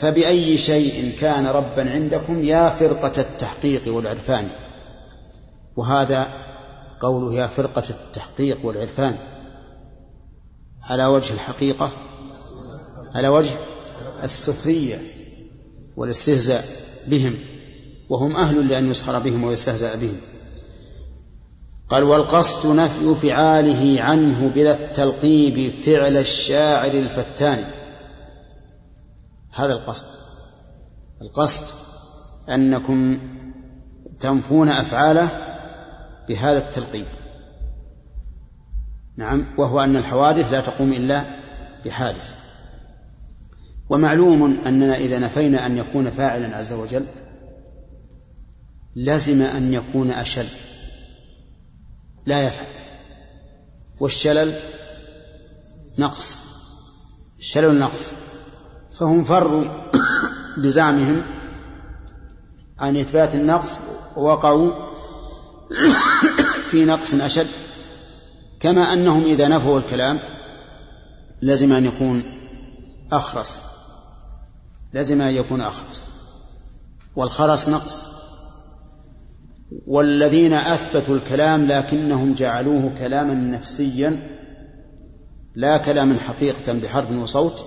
فبأي شيء كان ربا عندكم يا فرقة التحقيق والعرفان. وهذا قوله يا فرقة التحقيق والعرفان. على وجه الحقيقة على وجه السخرية والاستهزاء بهم وهم أهل لأن يسخر بهم ويستهزأ بهم. قال والقصد نفي فعاله عنه بلا التلقيب فعل الشاعر الفتان هذا القصد. القصد أنكم تنفون أفعاله بهذا التلقيب. نعم وهو أن الحوادث لا تقوم إلا بحادث. ومعلوم أننا إذا نفينا أن يكون فاعلا عز وجل لزم أن يكون أشل لا يفعل. والشلل نقص الشلل نقص. فهم فروا بزعمهم عن إثبات النقص ووقعوا في نقص أشد كما أنهم إذا نفوا الكلام لزم أن يكون أخرس. لزم أن يكون أخرس والخرس نقص. والذين أثبتوا الكلام لكنهم جعلوه كلاما نفسيا لا كلاما حقيقة بحرف وصوت.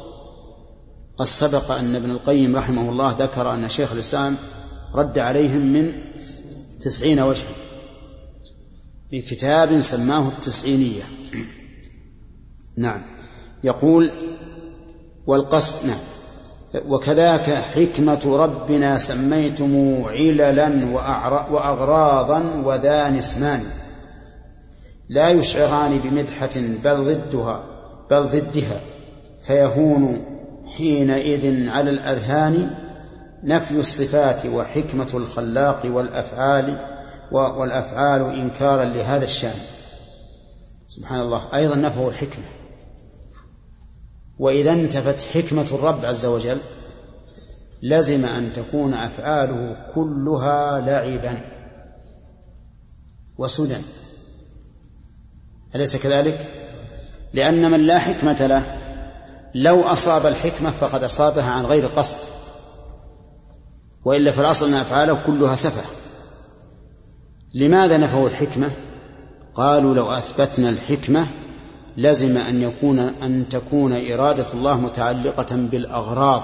قد سبق أن ابن القيم رحمه الله ذكر أن شيخ الإسلام رد عليهم من تسعين وجها في كتاب سماه التسعينية. نعم. يقول والقصد نعم. وكذاك حكمة ربنا سميتم عللا وأغراضا وذان اسمان لا يشعران بمدحة بل ضدها بل ضدها. فيهون حينئذ على الأذهان نفي الصفات وحكمة الخلاق والأفعال والأفعال إنكارا لهذا الشأن. سبحان الله. أيضا نفوا الحكمة. وإذا انتفت حكمة الرب عز وجل لزم أن تكون أفعاله كلها لعبا وسدى أليس كذلك؟ لأن من لا حكمة له لو أصاب الحكمة فقد أصابها عن غير قصد. وإلا في الأصل أن أفعاله كلها سفه. لماذا نفوا الحكمة؟ قالوا لو أثبتنا الحكمة لزم أن يكون أن تكون إرادة الله متعلقة بالأغراض.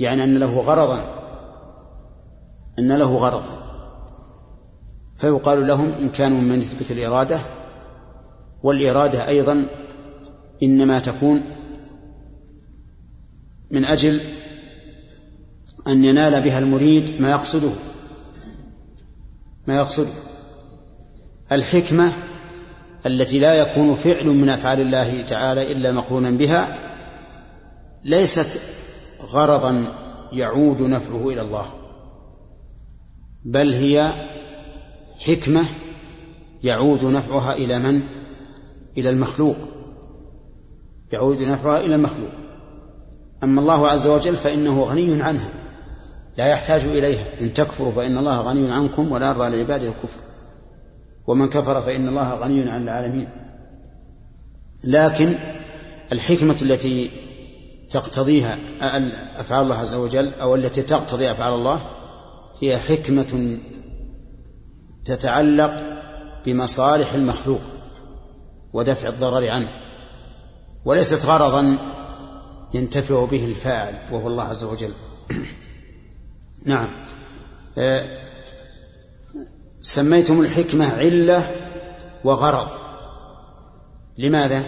يعني أن له غرضا. أن له غرضا. فيقال لهم إن كانوا من يثبت الإرادة والإرادة أيضا إنما تكون من أجل أن ينال بها المريد ما يقصده. ما يقصده. الحكمة التي لا يكون فعل من أفعال الله تعالى إلا مقرونا بها ليست غرضا يعود نفعه إلى الله بل هي حكمة يعود نفعها إلى من؟ إلى المخلوق يعود نفعها إلى المخلوق أما الله عز وجل فإنه غني عنها لا يحتاج إليها إن تكفروا فإن الله غني عنكم ولا يرضى لعباده الكفر ومن كفر فإن الله غني عن العالمين. لكن الحكمة التي تقتضيها أفعال الله عز وجل أو التي تقتضي أفعال الله هي حكمة تتعلق بمصالح المخلوق ودفع الضرر عنه وليست غرضا ينتفع به الفاعل وهو الله عز وجل. نعم. آه، سميتم الحكمة علة وغرض. لماذا؟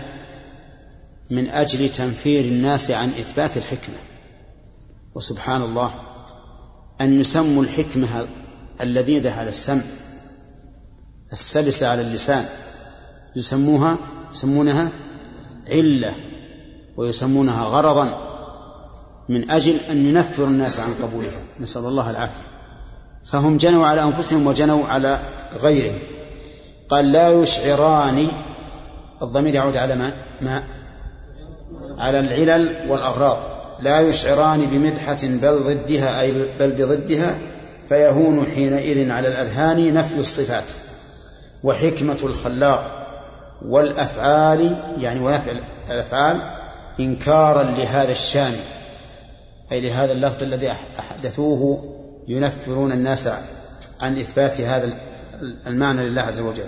من أجل تنفير الناس عن إثبات الحكمة. وسبحان الله أن يسموا الحكمة اللذيذة على السمع السلسة على اللسان. يسموها يسمونها علة ويسمونها غرضا من أجل أن ينفروا الناس عن قبولها. نسأل الله العافية. فهم جنوا على أنفسهم وجنوا على غيرهم. قال لا يشعران الضمير يعود على ما, ما؟ على العلل والأغراض. لا يشعران بمدحة بل ضدها أي بل بضدها فيهون حينئذ على الأذهان نفي الصفات. وحكمة الخلاق والأفعال يعني ونفع الأفعال إنكارا لهذا الشان أي لهذا اللفظ الذي أحدثوه ينفرون الناس عن إثبات هذا المعنى لله عز وجل.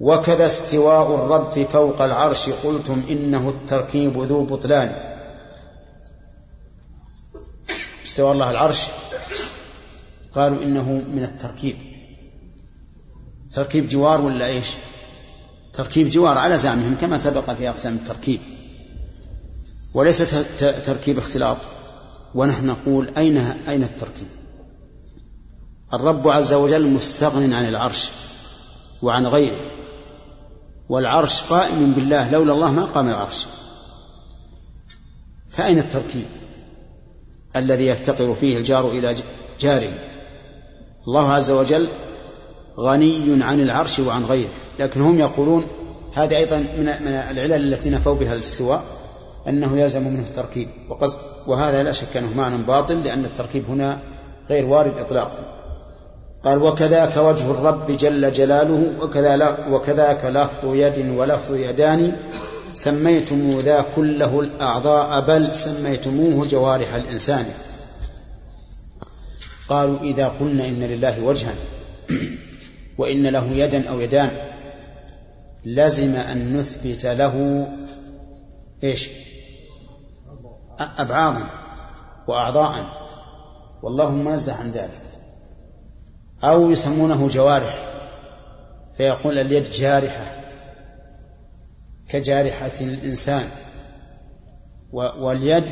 وكذا استواء الرب فوق العرش قلتم إنه التركيب ذو بطلان. استواء الله العرش. قالوا إنه من التركيب. تركيب جوار ولا إيش؟ تركيب جوار على زعمهم كما سبق في أقسام التركيب. وليس تركيب اختلاط. ونحن نقول أين أين التركيب؟ الرب عز وجل مستغن عن العرش وعن غيره والعرش قائم بالله لولا الله ما قام العرش. فأين التركيب الذي يفتقر فيه الجار إلى جاره؟ الله عز وجل غني عن العرش وعن غيره لكن هم يقولون هذه أيضا من العلل التي نفوا بها الاستواء أنه يلزم منه التركيب. وهذا لا شك أنه معنى باطل لأن التركيب هنا غير وارد إطلاقا. قال وكذاك وجه الرب جل جلاله وكذا وكذاك لفظ يد ولفظ يدان سميتم ذا كله الأعضاء بل سميتموه جوارح الإنسان. قالوا إذا قلنا إن لله وجها وإن له يدا أو يدان لزم أن نثبت له إيش؟ أبعاضا وأعضاء. والله منزه عن ذلك. أو يسمونه جوارح فيقول اليد جارحة كجارحة الإنسان واليد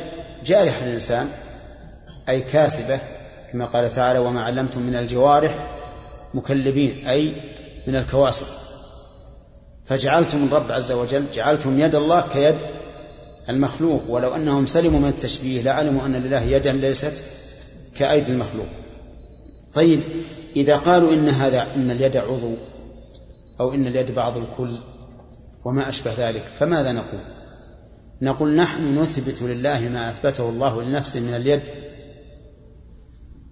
جارحة الإنسان أي كاسبة كما قال تعالى وما علمتم من الجوارح مكلبين أي من الكواسب. فجعلتم الرب عز وجل جعلتم يد الله كيد المخلوق ولو أنهم سلموا من التشبيه لعلموا أن لله يدا ليست كأيدي المخلوق. طيب إذا قالوا إن هذا إن اليد عضو أو إن اليد بعض الكل وما أشبه ذلك فماذا نقول؟ نقول نحن نثبت لله ما أثبته الله لنفسه من اليد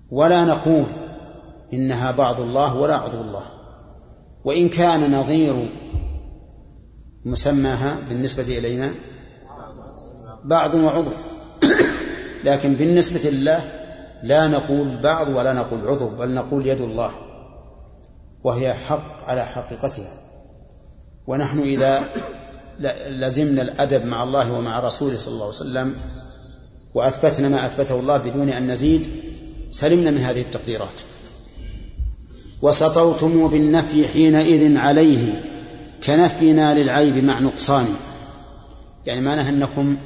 ولا نقول إنها بعض الله ولا عضو الله. وإن كان نظير مسماها بالنسبة إلينا بعض وعضو لكن بالنسبة لله لا نقول بعض ولا نقول عضو بل نقول يد الله وهي حق على حقيقتها. ونحن إذا لزمنا الأدب مع الله ومع رسوله صلى الله عليه وسلم وأثبتنا ما أثبته الله بدون أن نزيد سلمنا من هذه التقديرات. وسطوتم بالنفي حينئذ عليه كنفينا للعيب مع نقصان يعني معناه أنكم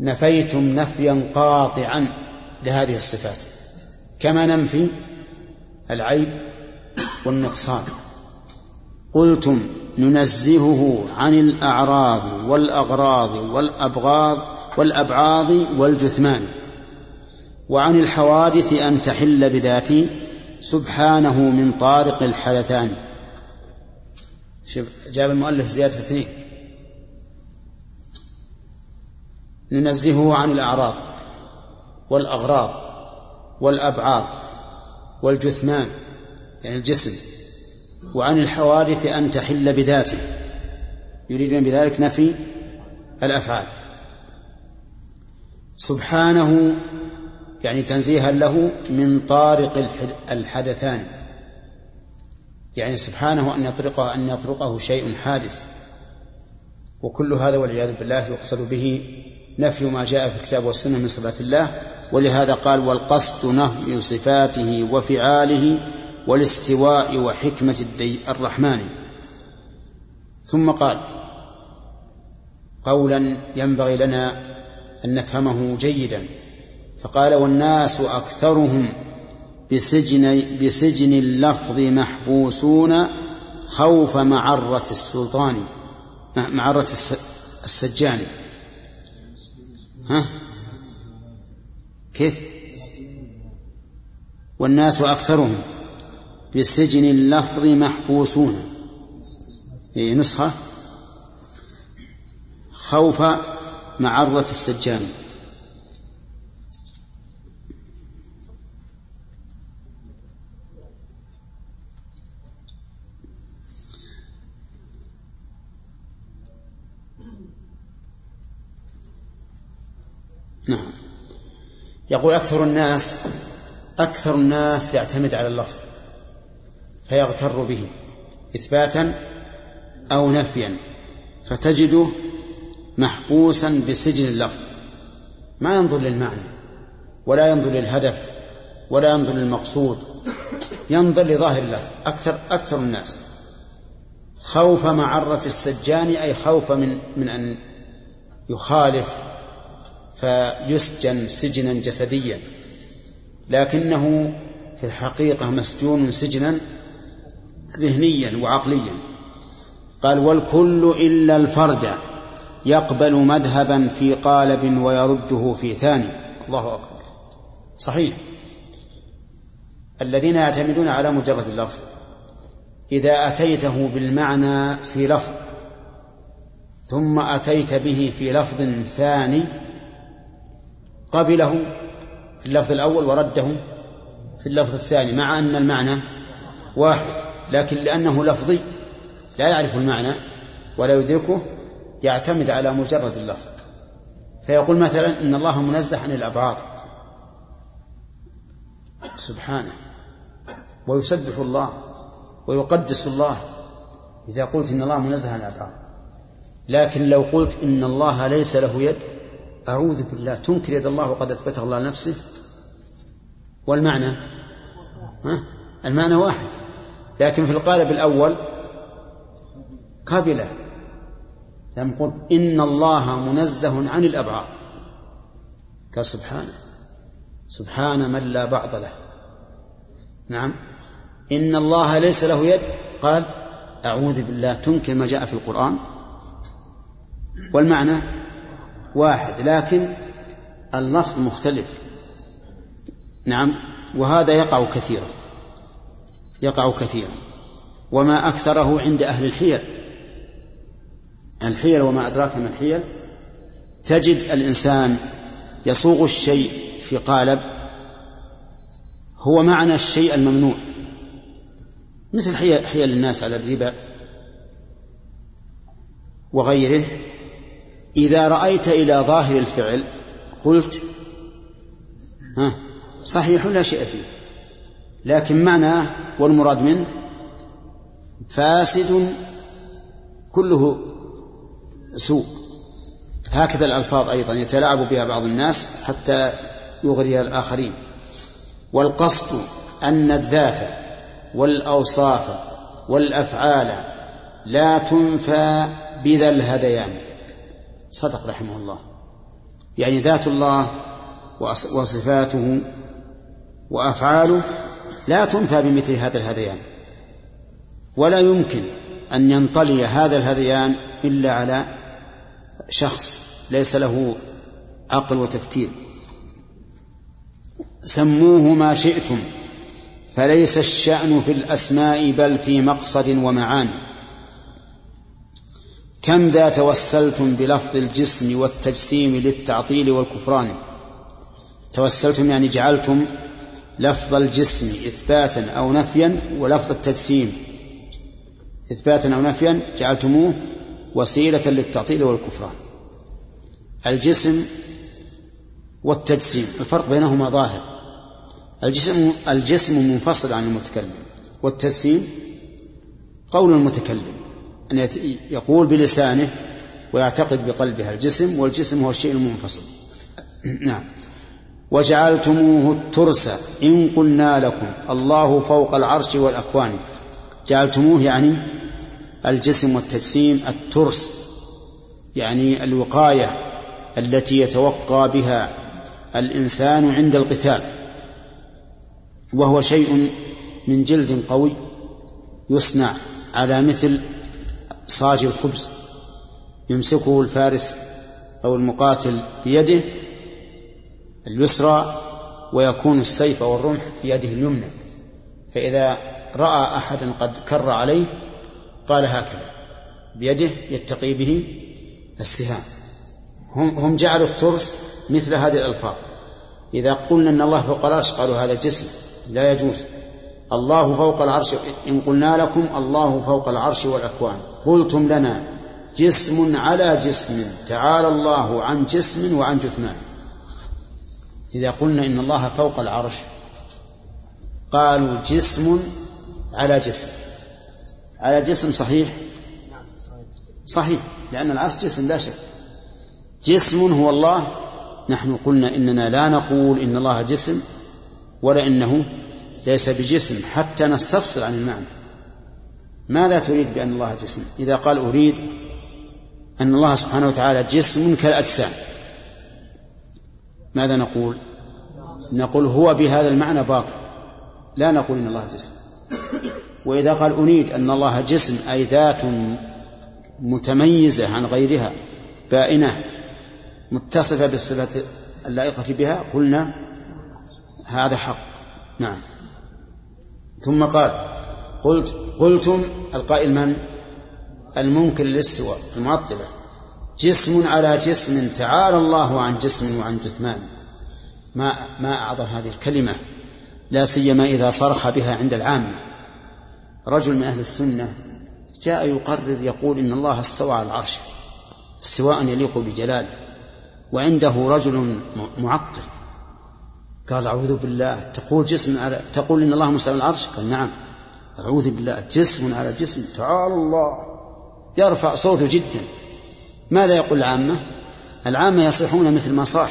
نفيتم نفيا قاطعا. لهذه الصفات. كما ننفي العيب والنقصان. قلتم ننزهه عن الأعراض والأغراض والأبغاض والأبعاض والجثمان. وعن الحوادث أن تحل بذاته سبحانه من طارق الحدثان شوف جاب المؤلف زيادة اثنين. ننزهه عن الأعراض. والأغراض والأبعاض والجثمان يعني الجسم وعن الحوادث أن تحل بذاته. يريدون بذلك نفي الأفعال. سبحانه يعني تنزيها له من طارق الحدثان. يعني سبحانه أن يطرقه أن يطرقه شيء حادث. وكل هذا والعياذ بالله يقصد به نفي ما جاء في الكتاب والسنة من صفات الله ولهذا قال والقصد نفي صفاته وفعاله والاستواء وحكمة الرحمن. ثم قال قولا ينبغي لنا أن نفهمه جيدا. فقال والناس أكثرهم بسجن بسجن اللفظ محبوسون خوف معرة السلطان معرة السجان. كيف؟ والناس أكثرهم بسجن اللفظ محبوسون. في نسخة. خوف معرة السجان. نعم. يقول أكثر الناس أكثر الناس يعتمد على اللفظ فيغتر به إثباتا أو نفيا فتجده محبوسا بسجن اللفظ. ما ينظر للمعنى ولا ينظر للهدف ولا ينظر للمقصود ينظر لظاهر اللفظ. أكثر أكثر الناس. خوف معرة السجان أي خوف من من أن يخالف فيسجن سجنا جسديا. لكنه في الحقيقة مسجون سجنا ذهنيا وعقليا. قال والكل إلا الفرد يقبل مذهبا في قالب ويرده في ثاني. الله أكبر. صحيح. الذين يعتمدون على مجرد اللفظ إذا أتيته بالمعنى في لفظ ثم أتيت به في لفظ ثاني قبله في اللفظ الأول ورده في اللفظ الثاني مع أن المعنى واحد لكن لأنه لفظي لا يعرف المعنى ولا يدركه يعتمد على مجرد اللفظ. فيقول مثلا إن الله منزه عن الأبعاد. سبحانه. ويسبح الله ويقدس الله إذا قلت إن الله منزه عن الأبعاد. لكن لو قلت إن الله ليس له يد أعوذ بالله تنكر يد الله وقد أثبتها الله لنفسه والمعنى؟ ها؟ المعنى واحد. لكن في القالب الأول قبل. لم قل إن الله منزه عن الأبعاد. قال سبحانه سبحان من لا بعض له. نعم. إن الله ليس له يد. قال أعوذ بالله تنكر ما جاء في القرآن. والمعنى؟ واحد لكن اللفظ مختلف. نعم وهذا يقع كثيرا. يقع كثيرا. وما أكثره عند أهل الحيل. الحيل وما أدراك ما الحيل. تجد الإنسان يصوغ الشيء في قالب هو معنى الشيء الممنوع. مثل حيل الناس على الربا وغيره. إذا رأيت إلى ظاهر الفعل قلت ها صحيح لا شيء فيه. لكن معناه والمراد منه فاسد كله سوء. هكذا الألفاظ أيضا يتلاعب بها بعض الناس حتى يغري الآخرين. والقصد أن الذات والأوصاف والأفعال لا تنفى بذا الهذيان. صدق رحمه الله. يعني ذات الله وصفاته وأفعاله لا تنفى بمثل هذا الهذيان. ولا يمكن أن ينطلي هذا الهذيان إلا على شخص ليس له عقل وتفكير. سموه ما شئتم فليس الشأن في الأسماء بل في مقصد ومعاني كم ذا توسلتم بلفظ الجسم والتجسيم للتعطيل والكفران؟ توسلتم يعني جعلتم لفظ الجسم إثباتا أو نفيا ولفظ التجسيم. إثباتا أو نفيا جعلتموه وسيلة للتعطيل والكفران. الجسم والتجسيم الفرق بينهما ظاهر. الجسم الجسم منفصل عن المتكلم والتجسيم قول المتكلم. أن يقول بلسانه ويعتقد بقلبه الجسم والجسم هو الشيء المنفصل. نعم. وجعلتموه الترس إن قلنا لكم الله فوق العرش والأكوان. جعلتموه يعني الجسم والتجسيم الترس يعني الوقاية التي يتوقى بها الإنسان عند القتال. وهو شيء من جلد قوي يصنع على مثل صاج الخبز يمسكه الفارس أو المقاتل بيده اليسرى ويكون السيف أو الرمح بيده اليمنى. فإذا رأى أحدا قد كر عليه قال هكذا بيده يتقي به السهام. هم هم جعلوا الترس مثل هذه الألفاظ. إذا قلنا أن الله فوق العرش قالوا هذا جسم لا يجوز. الله فوق العرش. إن قلنا لكم الله فوق العرش والأكوان. قلتم لنا جسم على جسم. تعالى الله عن جسم وعن جثمان. إذا قلنا إن الله فوق العرش قالوا جسم على جسم. على جسم صحيح؟ صحيح لأن العرش جسم لا شك. جسم هو الله. نحن قلنا إننا لا نقول إن الله جسم ولا إنه ليس بجسم حتى نستفصل عن المعنى. ماذا تريد بأن الله جسم. إذا قال أريد أن الله سبحانه وتعالى جسم كالأجسام. ماذا نقول؟ نقول هو بهذا المعنى باطل. لا نقول إن الله جسم. وإذا قال أريد أن الله جسم أي ذات متميزة عن غيرها بائنة متصفة بالصفة اللائقة بها قلنا هذا حق. نعم. ثم قال قلت قلتم القائل من؟ المنكر للاستواء المعطلة. جسم على جسم تعالى الله عن جسم وعن جثمان. ما ما أعظم هذه الكلمة لا سيما إذا صرخ بها عند العامة. رجل من أهل السنة جاء يقرر يقول إن الله استوى على العرش استواء يليق بجلاله وعنده رجل معطل. قال أعوذ بالله. تقول جسم على تقول إن الله مستوى العرش؟ قال نعم. أعوذ بالله. جسم على جسم. تعالى الله. يرفع صوته جدا. ماذا يقول العامة؟ العامة يصيحون مثل ما صاح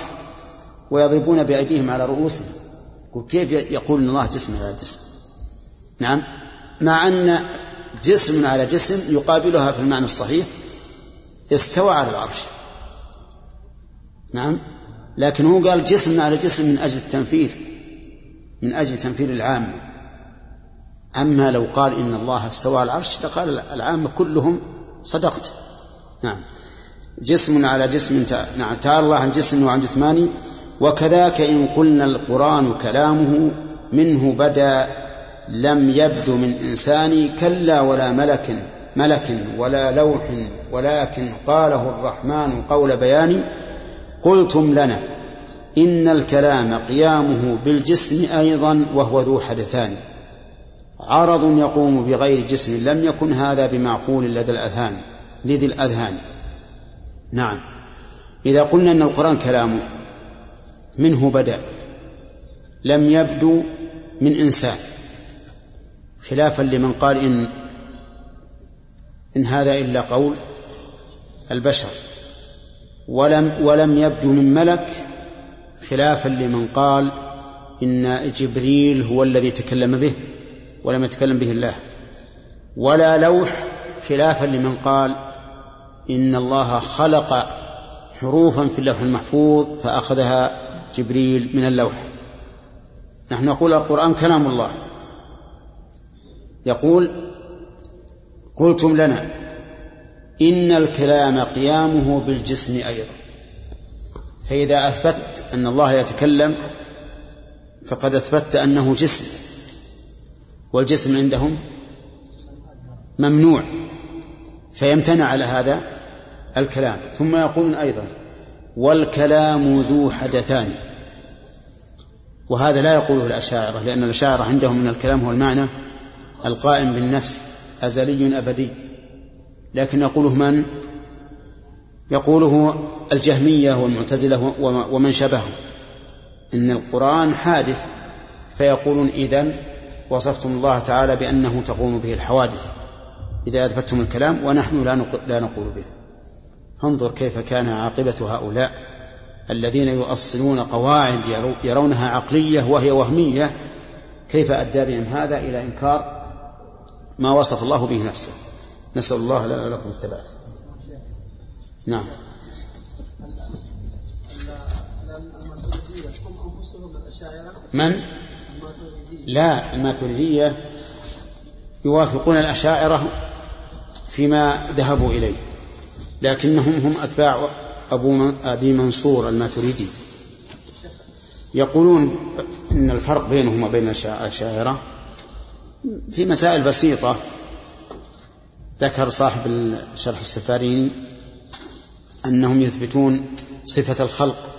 ويضربون بأيديهم على رؤوسهم. كيف يقول إن الله جسم على جسم؟ نعم. مع أن جسم على جسم يقابلها في المعنى الصحيح استوى على العرش. نعم. لكن هو قال جسم على جسم من أجل التنفيذ من أجل تنفيذ العامة أما لو قال إن الله استوى على العرش لقال العامة كلهم صدقت. نعم. جسم على جسم نعم. تعالى الله عن جسم وعن جثمان وكذاك إن قلنا القرآن كلامه منه بدا لم يبدو من إنسان كلا ولا ملك ملك ولا لوح ولكن قاله الرحمن قول بيان. قلتم لنا إن الكلام قيامه بالجسم أيضا وهو ذو حدثان. عرض يقوم بغير جسم لم يكن هذا بمعقول لدى الأذهان لذي الأذهان. نعم. إذا قلنا أن القرآن كلامه منه بدأ لم يبدو من إنسان. خلافا لمن قال إن إن هذا إلا قول البشر. ولم ولم يبدو من ملك خلافا لمن قال إن جبريل هو الذي تكلم به ولم يتكلم به الله. ولا لوح خلافا لمن قال إن الله خلق حروفا في اللوح المحفوظ فأخذها جبريل من اللوح. نحن نقول القرآن كلام الله. يقول قلتم لنا إن الكلام قيامه بالجسم أيضا. فإذا أثبت أن الله يتكلم فقد أثبت أنه جسم. والجسم عندهم ممنوع فيمتنع على هذا الكلام. ثم يقولون أيضا والكلام ذو حدثان. وهذا لا يقوله الأشاعرة لأن الأشاعرة عندهم من الكلام هو المعنى القائم بالنفس أزلي أبدي. لكن يقوله من؟ يقوله الجهمية والمعتزلة ومن شبههم. إن القرآن حادث فيقولون إذن وصفتم الله تعالى بأنه تقوم به الحوادث. إذا أثبتتم الكلام ونحن لا نقول به. انظر كيف كان عاقبة هؤلاء الذين يؤصلون قواعد يرونها عقلية وهي وهمية. كيف أدى بهم هذا إلى إنكار ما وصف الله به نفسه. نسأل الله لنا ولكم الثبات نعم. من؟ لا الماتريدية يوافقون الأشاعرة فيما ذهبوا إليه لكنهم هم أتباع أبو أبي منصور الماتريدي. يقولون إن الفرق بينهم وبين الأشاعرة في مسائل بسيطة ذكر صاحب شرح السفاريني أنهم يثبتون صفة الخلق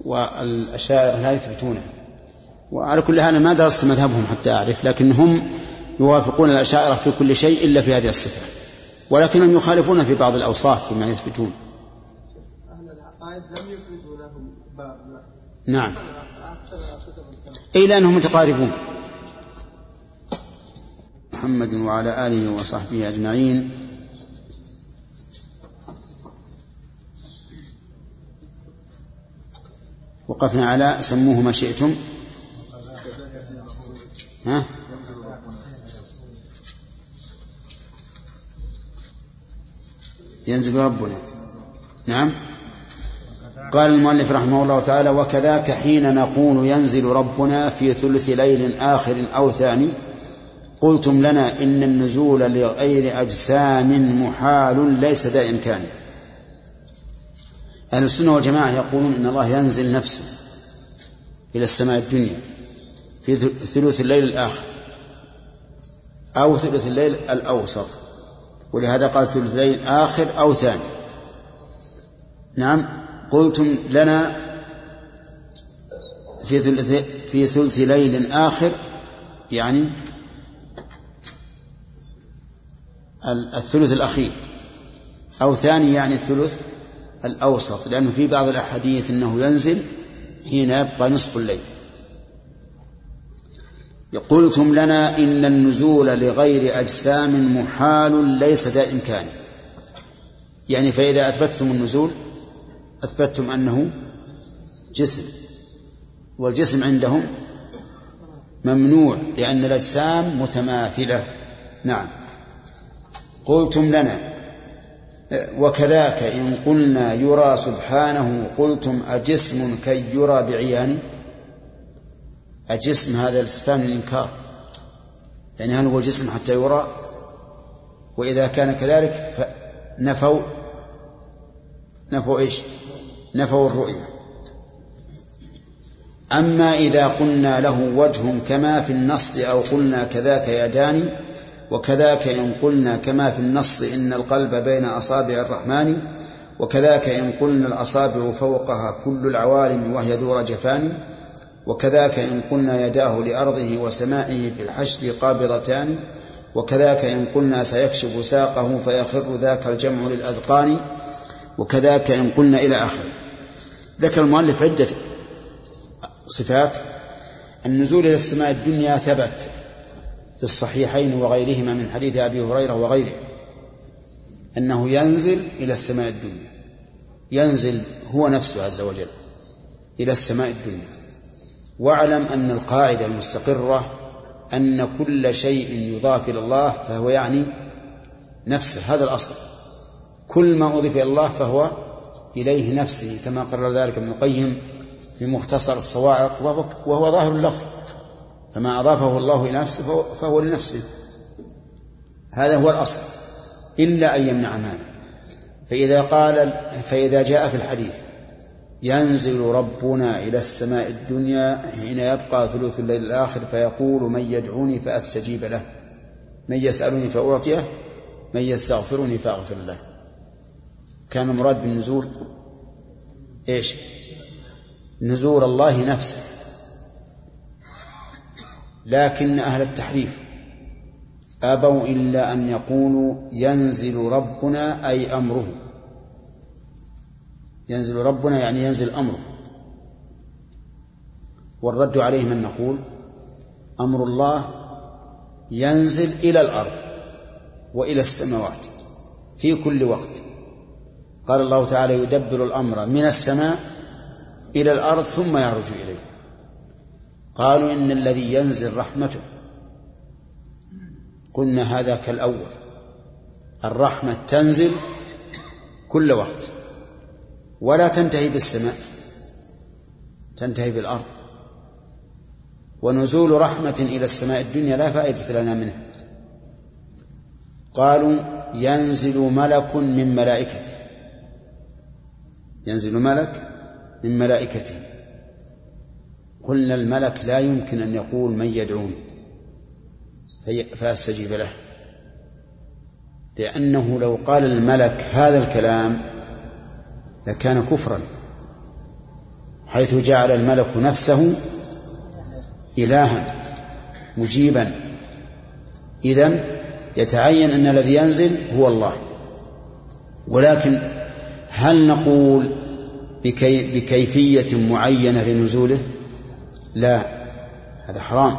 والأشاعرة لا يثبتونها وعلى كل حال ما درست مذهبهم حتى أعرف لكنهم يوافقون الأشاعرة في كل شيء إلا في هذه الصفة ولكنهم يخالفون في بعض الأوصاف فيما يثبتون. أهل العقائد لم يثبتوا لهم باب نعم. أي لأنهم متقاربون. محمد وعلى آله وصحبه أجمعين. وقفنا على سموه ما شئتم. ها؟ ينزل ربنا. نعم. قال المؤلف رحمه الله تعالى وكذاك حين نقول ينزل ربنا في ثلث ليل آخر أو ثاني قلتم لنا إن النزول لغير أجسام محال ليس ذا إمكان. أهل السنة والجماعة يقولون إن الله ينزل نفسه إلى السماء الدنيا في ثلث الليل الآخر أو ثلث الليل الأوسط. ولهذا قال ثلث الليل آخر أو ثاني. نعم قلتم لنا في ثلث في ثلث ليل آخر يعني الثلث الأخير. أو ثاني يعني الثلث الأوسط لأنه في بعض الأحاديث أنه ينزل حين يبقى نصف الليل. قلتم لنا إن النزول لغير أجسام محال ليس ذا إمكان. يعني فإذا أثبتتم النزول أثبتتم أنه جسم والجسم عندهم ممنوع لأن الأجسام متماثلة. نعم. قلتم لنا وكذاك إن قلنا يرى سبحانه قلتم أجسم كي يرى بعيان أجسم هذا الاستفهام للإنكار. يعني هل هو جسم حتى يرى؟ وإذا كان كذلك فنفوا نفوا إيش؟ نفوا الرؤية. أما إذا قلنا له وجه كما في النص أو قلنا كذاك يدان وكذاك إن قلنا كما في النص إن القلب بين أصابع الرحمن وكذاك إن قلنا الأصابع فوقها كل العوالم وهي ذو رجفان وكذاك إن قلنا يداه لأرضه وسمائه في الحشر قابضتان وكذاك إن قلنا سيكشف ساقه فيخر ذاك الجمع للأذقان وكذاك إن قلنا إلى آخره. ذكر المؤلف عدة صفات. النزول إلى السماء الدنيا ثبت. في الصحيحين وغيرهما من حديث أبي هريرة وغيره أنه ينزل إلى السماء الدنيا ينزل هو نفسه عز وجل إلى السماء الدنيا. واعلم أن القاعدة المستقرة أن كل شيء يضاف إلى الله فهو يعني نفسه هذا الأصل. كل ما أضيف إلى الله فهو إليه نفسه كما قرر ذلك ابن القيم في مختصر الصواعق وهو ظاهر اللفظ. فما أضافه الله إلى نفسه فهو لنفسه. هذا هو الأصل إلا أن يمنع مانع فإذا قال فإذا جاء في الحديث ينزل ربنا إلى السماء الدنيا حين يبقى ثلث الليل الآخر فيقول من يدعوني فأستجيب له. من يسألني فأعطيه من يستغفرني فأغفر له. كان المراد بالنزول إيش؟ نزول الله نفسه. لكن أهل التحريف أبوا إلا أن يقولوا ينزل ربنا أي أمره. ينزل ربنا يعني ينزل أمره. والرد عليهم أن نقول أمر الله ينزل إلى الأرض وإلى السماوات في كل وقت. قال الله تعالى يدبر الأمر من السماء إلى الأرض ثم يعرج إليه. قالوا إن الذي ينزل رحمته. قلنا هذا كالأول. الرحمة تنزل كل وقت. ولا تنتهي بالسماء. تنتهي بالأرض. ونزول رحمة إلى السماء الدنيا لا فائدة لنا منه. قالوا ينزل ملك من ملائكته. ينزل ملك من ملائكته. قلنا الملك لا يمكن أن يقول من يدعوني. فأستجيب له. لأنه لو قال الملك هذا الكلام لكان كفرا حيث جعل الملك نفسه إلها مجيبا. إذن يتعين أن الذي ينزل هو الله. ولكن هل نقول بكي بكيفية معينة لنزوله؟ لا هذا حرام.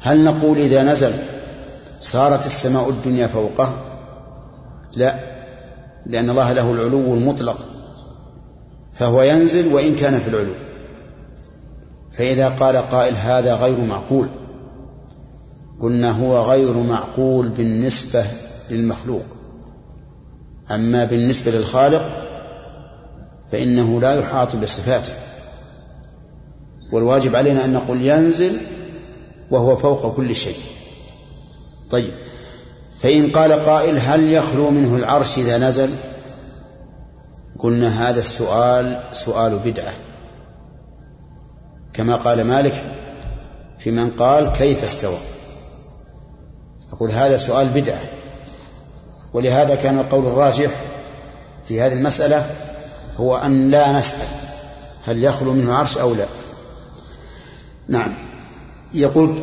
هل نقول إذا نزل صارت السماء الدنيا فوقه؟ لا لأن الله له العلو المطلق. فهو ينزل وإن كان في العلو. فإذا قال قائل هذا غير معقول قلنا هو غير معقول بالنسبة للمخلوق. أما بالنسبة للخالق فإنه لا يحاط بصفاته. والواجب علينا أن نقول ينزل وهو فوق كل شيء. طيب فإن قال قائل هل يخلو منه العرش إذا نزل؟ قلنا هذا السؤال سؤال بدعة. كما قال مالك في من قال كيف استوى؟ أقول هذا سؤال بدعة. ولهذا كان القول الراجح في هذه المسألة هو أن لا نسأل هل يخلو منه عرش أو لا. نعم. يقول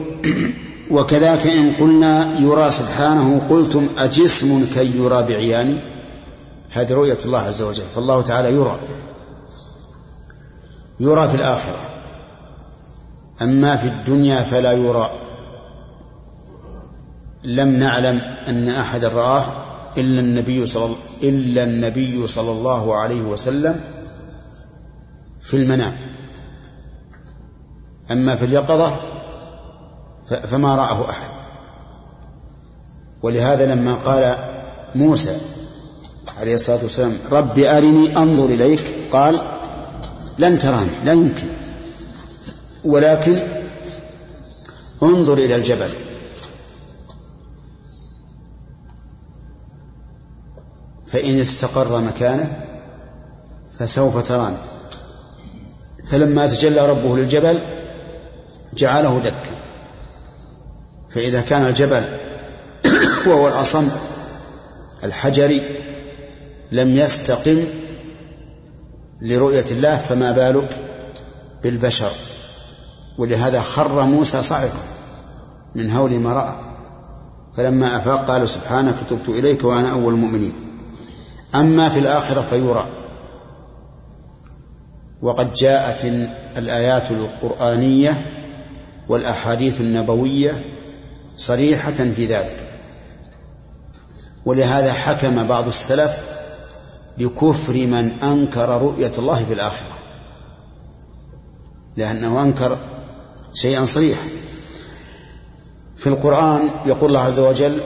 وكذاك إن قلنا يرى سبحانه قلتم أجسم كي يرى بعيان هذه رؤية الله عز وجل فالله تعالى يرى. يرى في الآخرة. أما في الدنيا فلا يرى. لم نعلم أن أحد رآه إلا النبي صلى إلا النبي صلى الله عليه وسلم في المنام. أما في اليقظة فما رآه أحد. ولهذا لما قال موسى عليه الصلاة والسلام رب أرني أنظر إليك قال لن تراني لا يمكن. ولكن انظر إلى الجبل. فإن استقر مكانه فسوف تراني. فلما تجلى ربه للجبل جعله دكا فإذا كان الجبل وهو الأصم الحجري لم يستقم لرؤية الله فما بالك بالبشر؟ ولهذا خر موسى صعقا من هول ما رأى. فلما أفاق قال سبحانك تبت إليك وأنا أول المؤمنين. أما في الآخرة فيرى وقد جاءت الآيات القرآنية والأحاديث النبوية صريحة في ذلك. ولهذا حكم بعض السلف بكفر من أنكر رؤية الله في الآخرة لأنه أنكر شيئا صريحا. في القرآن يقول الله عز وجل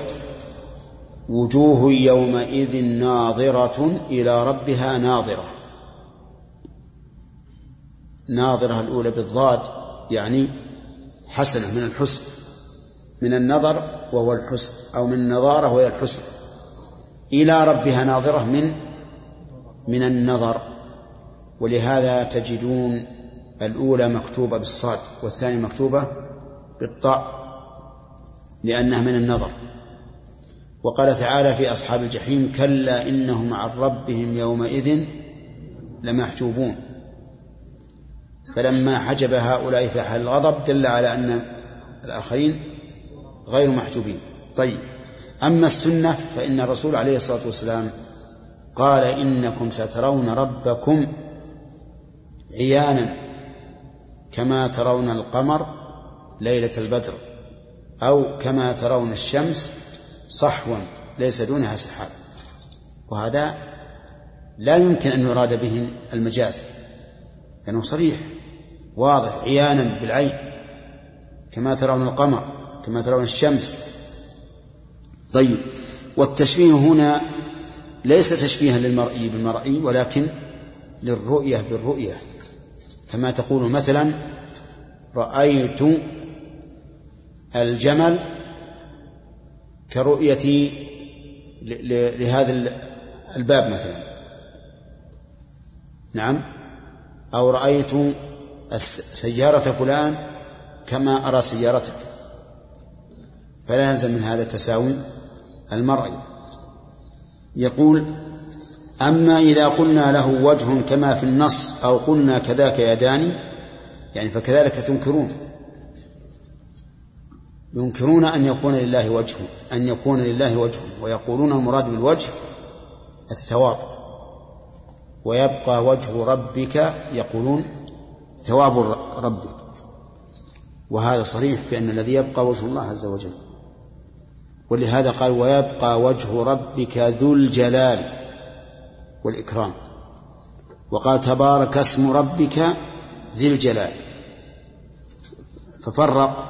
وجوه يومئذ ناظرة إلى ربها ناظرة. ناظرة الأولى بالضاد يعني حسنة من الحسن من النظر وهو الحسن أو من النظارة وهي الحسن. إلى ربها ناظرة من من النظر. ولهذا تجدون الأولى مكتوبة بالصاد والثانية مكتوبة بالطاء لأنها من النظر. وقال تعالى في أصحاب الجحيم كلا إنهم عن ربهم يومئذ لمحجوبون. فلما حجب هؤلاء في حال الغضب دل على أن الآخرين غير محجوبين. طيب أما السنة فإن الرسول عليه الصلاة والسلام قال إنكم سترون ربكم عيانا كما ترون القمر ليلة البدر أو كما ترون الشمس صحوا ليس دونها سحاب. وهذا لا يمكن أن يراد به المجاز. لأنه صريح واضح عيانا بالعين كما ترون القمر كما ترون الشمس. طيب والتشبيه هنا ليس تشبيها للمرئي بالمرئي ولكن للرؤية بالرؤية. كما تقول مثلا رأيت الجمل كرؤيتي لهذا الباب مثلا. نعم؟ أو رأيت سيارة فلان كما أرى سيارتك. فلا يلزم من هذا التساوي المرئي يقول أما إذا قلنا له وجه كما في النص أو قلنا كذاك يدان يعني فكذلك تنكرون. ينكرون أن يكون لله وجه أن يكون لله وجه ويقولون المراد بالوجه الثواب. ويبقى وجه ربك يقولون ثواب ربك. وهذا صريح بأن الذي يبقى وجه الله عز وجل. ولهذا قال ويبقى وجه ربك ذو الجلال والإكرام. وقال تبارك اسم ربك ذي الجلال. ففرق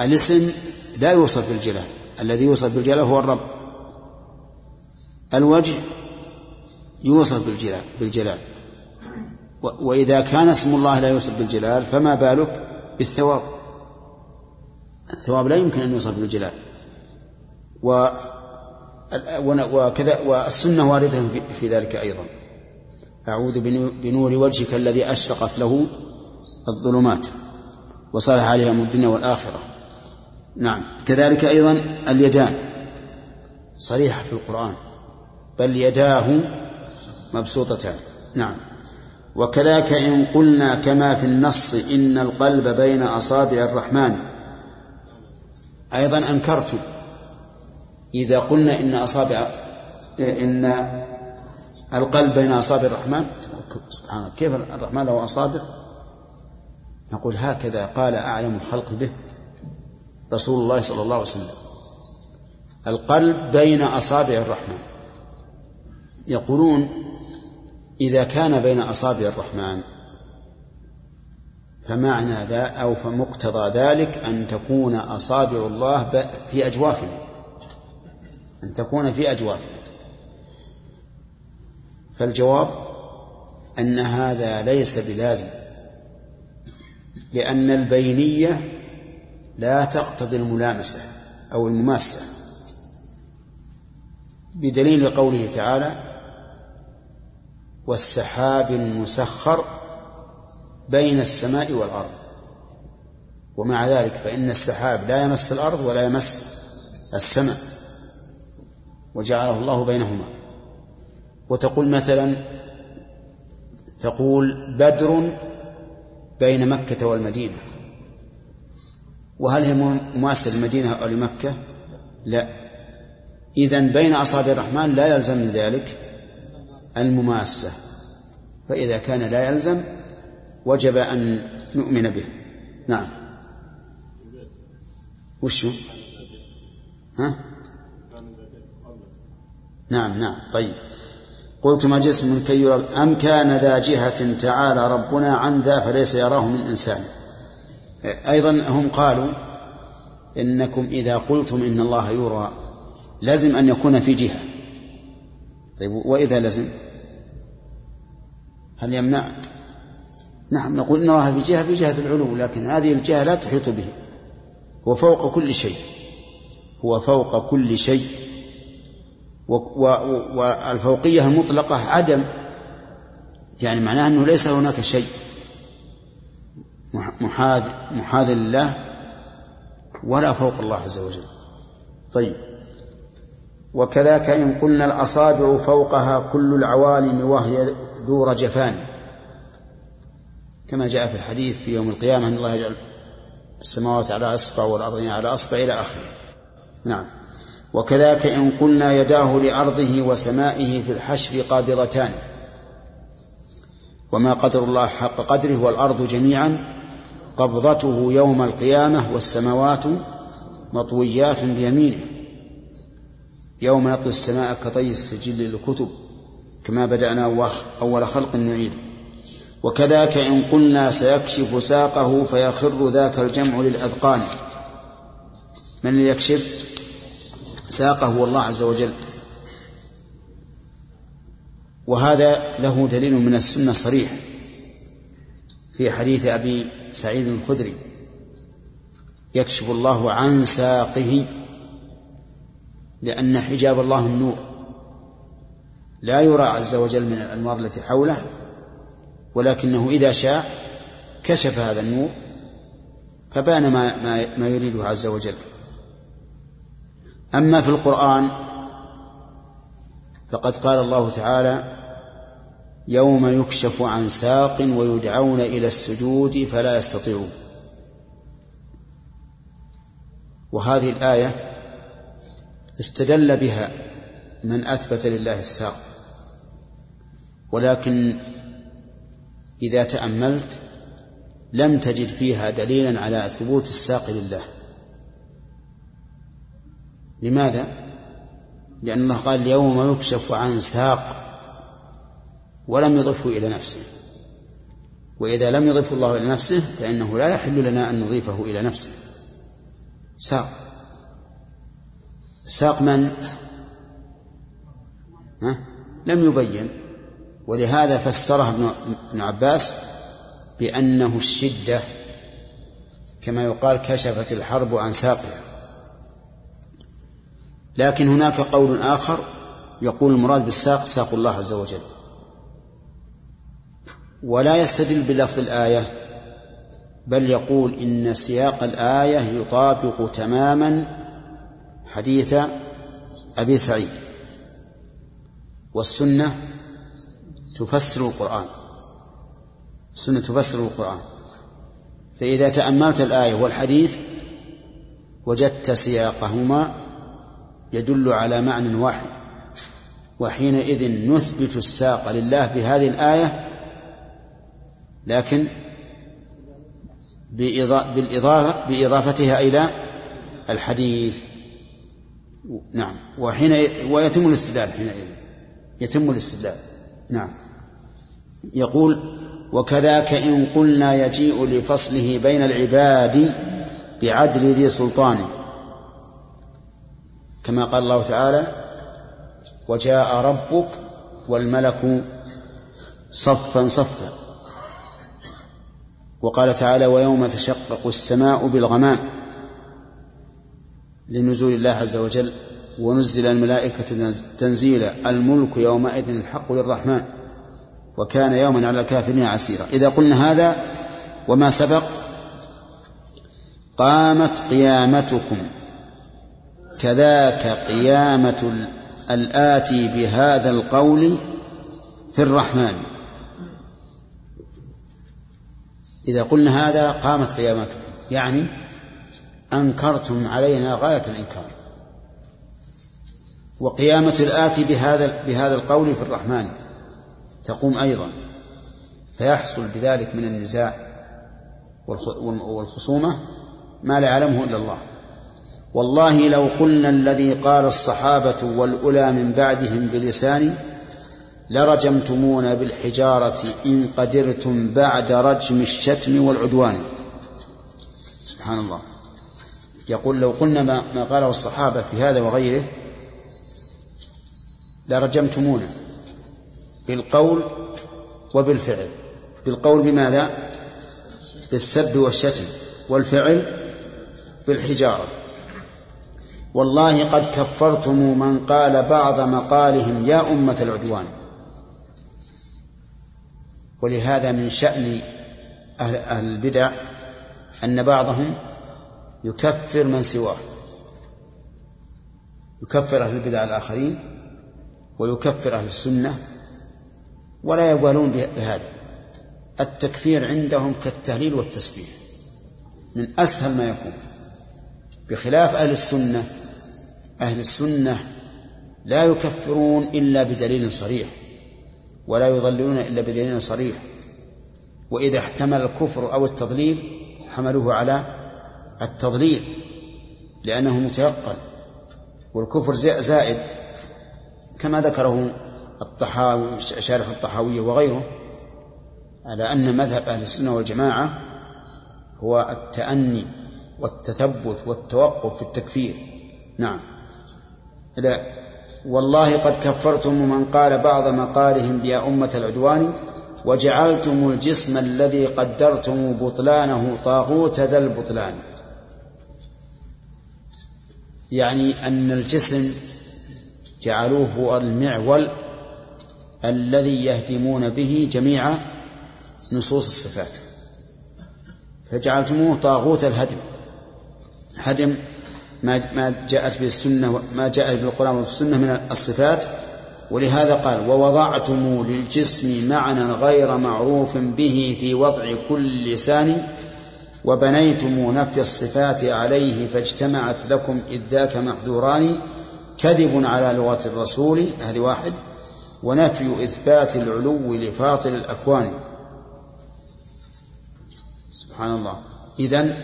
الاسم لا يوصف بالجلال. الذي يوصف بالجلال هو الرب. الوجه يوصف بالجلال بالجلال. وإذا كان اسم الله لا يوصف بالجلال فما بالك بالثواب؟ الثواب لا يمكن أن يوصف بالجلال. و وكذا والسنة واردة في ذلك أيضا. أعوذ بنور وجهك الذي أشرقت له الظلمات وصالح عليها الدنيا والآخرة. نعم. كذلك أيضا اليدان. صريحة في القرآن. بل يداه مبسوطتان. نعم. وكذاك إن قلنا كما في النص إن القلب بين أصابع الرحمن. أيضا أنكرتم إذا قلنا إن أصابع إن القلب بين أصابع الرحمن سبحان كيف الرحمن له أصابع؟ نقول هكذا قال أعلم الخلق به رسول الله صلى الله عليه وسلم. القلب بين أصابع الرحمن. يقولون إذا كان بين أصابع الرحمن فمعنى ذا أو فمقتضى ذلك أن تكون أصابع الله في أجوافنا. أن تكون في أجوافنا. فالجواب أن هذا ليس بلازم لأن البينية لا تقتضي الملامسة أو المماسة. بدليل قوله تعالى والسحاب المسخر بين السماء والأرض. ومع ذلك فإن السحاب لا يمس الأرض ولا يمس السماء. وجعله الله بينهما. وتقول مثلا تقول بدر بين مكة والمدينة. وهل هي مماثلة للمدينة أو لمكة؟ لا. إذا بين أصابع الرحمن لا يلزم ذلك. المماسة فإذا كان لا يلزم وجب أن نؤمن به. نعم. وشو ها؟ نعم نعم طيب. قلت ما جسم كي يرى أم كان ذا جهة تعالى ربنا عن ذا فليس يراه من إنسان؟ أيضا هم قالوا إنكم إذا قلتم إن الله يرى لازم أن يكون في جهة. طيب وإذا لزم هل يمنع؟ نعم نقول إن الله في جهة في جهة العلو لكن هذه الجهة لا تحيط به. هو فوق كل شيء. هو فوق كل شيء. والفوقية المطلقة عدم. يعني معناه أنه ليس هناك شيء. محاذ محاذ لله ولا فوق الله عز وجل. طيب. وكذاك إن قلنا الأصابع فوقها كل العوالم وهي ذو رجفان. كما جاء في الحديث في يوم القيامة أن الله يجعل السماوات على أصبع والأرض على أصبع إلى آخره. نعم. وكذاك إن قلنا يداه لأرضه وسمائه في الحشر قابضتان. وما قدر الله حق قدره والأرض جميعا قبضته يوم القيامة والسماوات مطويات بيمينه. يوم نطوي السماء كطي السجل للكتب كما بدأنا أول خلق نعيد. وكذاك إن قلنا سيكشف ساقه فيخر ذاك الجمع للأذقان. من يكشف ساقه؟ هو الله عز وجل. وهذا له دليل من السنة صريح في حديث أبي سعيد الخدري. يكشف الله عن ساقه لأن حجاب الله النور. لا يرى عز وجل من الأنوار التي حوله ولكنه إذا شاء كشف هذا النور فبان ما, ما, ما يريده عز وجل. أما في القرآن فقد قال الله تعالى يوم يكشف عن ساق ويدعون إلى السجود فلا يستطيعون. وهذه الآية استدل بها من أثبت لله الساق. ولكن إذا تأملت لم تجد فيها دليلا على ثبوت الساق لله. لماذا؟ لأن الله قال اليوم يكشف عن ساق ولم يضفه إلى نفسه. وإذا لم يضفه الله إلى نفسه فإنه لا يحل لنا أن نضيفه إلى نفسه. ساق. ساق من؟ ها؟ لم يبين ولهذا فسرها ابن عباس بأنه الشدة كما يقال كشفت الحرب عن ساقها لكن هناك قول آخر يقول المراد بالساق ساق الله عز وجل ولا يستدل بلفظ الآية بل يقول إن سياق الآية يطابق تماما حديث أبي سعيد. والسنة تفسر القرآن. السنة تفسر القرآن. فإذا تأملت الآية والحديث وجدت سياقهما يدل على معنى واحد. وحينئذ نثبت الساق لله بهذه الآية لكن بإضافتها إلى الحديث. نعم. وحين ويتم الاستدلال حينئذ. يتم الاستدلال. نعم. يقول وكذاك إن قلنا يجيء لفصله بين العباد بعدل ذي سلطان. كما قال الله تعالى وجاء ربك والملك صفا صفا. وقال تعالى ويوم تشقق السماء بالغمام. لنزول الله عز وجل ونزل الملائكة تنزيلا الملك يومئذ الحق للرحمن وكان يوما على الكافرين عسيرا. إذا قلنا هذا وما سبق قامت قيامتكم. كذاك قيامة الآتي بهذا القول في الرحمن. إذا قلنا هذا قامت قيامتكم. يعني أنكرتم علينا غاية الإنكار. وقيامة الآتي بهذا بهذا القول في الرحمن تقوم أيضا فيحصل بذلك من النزاع والخصومة ما لا يعلمه إلا الله. والله لو قلنا الذي قال الصحابة والأولى من بعدهم بلسان لرجمتمونا بالحجارة إن قدرتم بعد رجم الشتم والعدوان. سبحان الله. يقول لو قلنا ما, ما قاله الصحابة في هذا وغيره لرجمتمونا بالقول وبالفعل. بالقول بماذا؟ بالسب والشتم والفعل بالحجارة. والله قد كفرتم من قال بعض مقالهم يا أمة العدوان. ولهذا من شأن أهل, أهل البدع أن بعضهم يكفر من سواه. يكفر أهل البدع الآخرين ويكفر أهل السنة ولا يبالون بهذا. التكفير عندهم كالتهليل والتسبيح. من أسهل ما يكون. بخلاف أهل السنة أهل السنة لا يكفرون إلا بدليل صريح ولا يضللون إلا بدليل صريح. وإذا احتمل الكفر أو التضليل حملوه على التضليل لأنه متيقن والكفر زائد كما ذكره الطحاوي شارح الطحاوية وغيره على أن مذهب أهل السنة والجماعة هو التأني والتثبت والتوقف في التكفير. نعم. لا. والله قد كفرتم من قال بعض مقالهم يا أمة العدوان وجعلتم الجسم الذي قدرتم بطلانه طاغوت ذا البطلان. يعني أن الجسم جعلوه هو المعول الذي يهدمون به جميع نصوص الصفات. فجعلتموه طاغوت الهدم. هدم ما ما جاءت به السنة ما جاء به القرآن والسنة من الصفات. ولهذا قال ووضعتم للجسم معنى غير معروف به في وضع كل لسان وبنيتم نفي الصفات عليه فاجتمعت لكم إذ ذاك محذوران. كذب على لغة الرسول هذه واحد. ونفي إثبات العلو لفاطر الأكوان. سبحان الله. إذن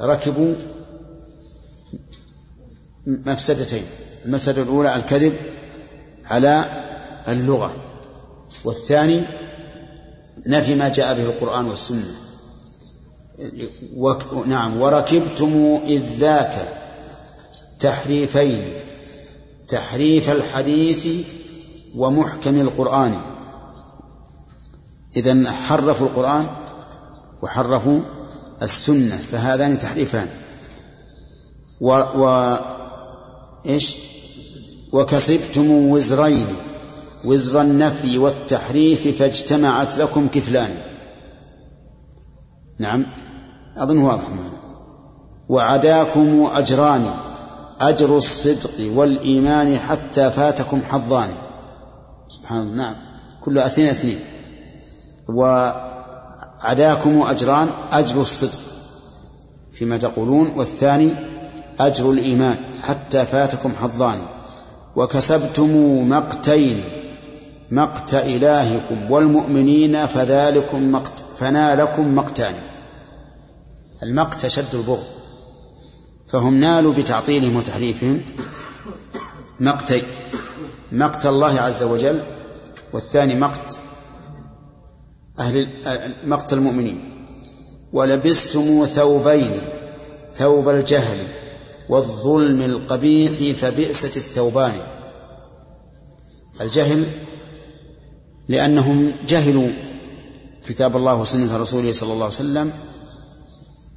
ركبوا مفسدتين. المفسدة الأولى الكذب على اللغة. والثاني نفي ما جاء به القرآن والسنة. و... نعم وركبتم إذ ذاك تحريفين تحريف الحديث ومحكم القرآن. إذا حرفوا القرآن وحرفوا السنة فهذان تحريفان. و, و... إيش؟ وكسبتم وزرين وزر النفي والتحريف فاجتمعت لكم كفلان. نعم. أظن واضح. معنا وعداكم أجران أجر الصدق والإيمان حتى فاتكم حظان. سبحان الله. نعم. كل اثنين اثنين. وعداكم أجران أجر الصدق. فيما تقولون. والثاني أجر الإيمان حتى فاتكم حظان. وكسبتم مقتين مقت إلهكم والمؤمنين فذلكم مقت. فنالكم مقتان المقت شد البغض. فهم نالوا بتعطيلهم وتحريفهم مقتين مقت الله عز وجل والثاني مقت أهل مقت المؤمنين. ولبستم ثوبين ثوب الجهل والظلم القبيح فبئست الثوبان. الجهل لأنهم جهلوا كتاب الله وسنة رسوله صلى الله عليه وسلم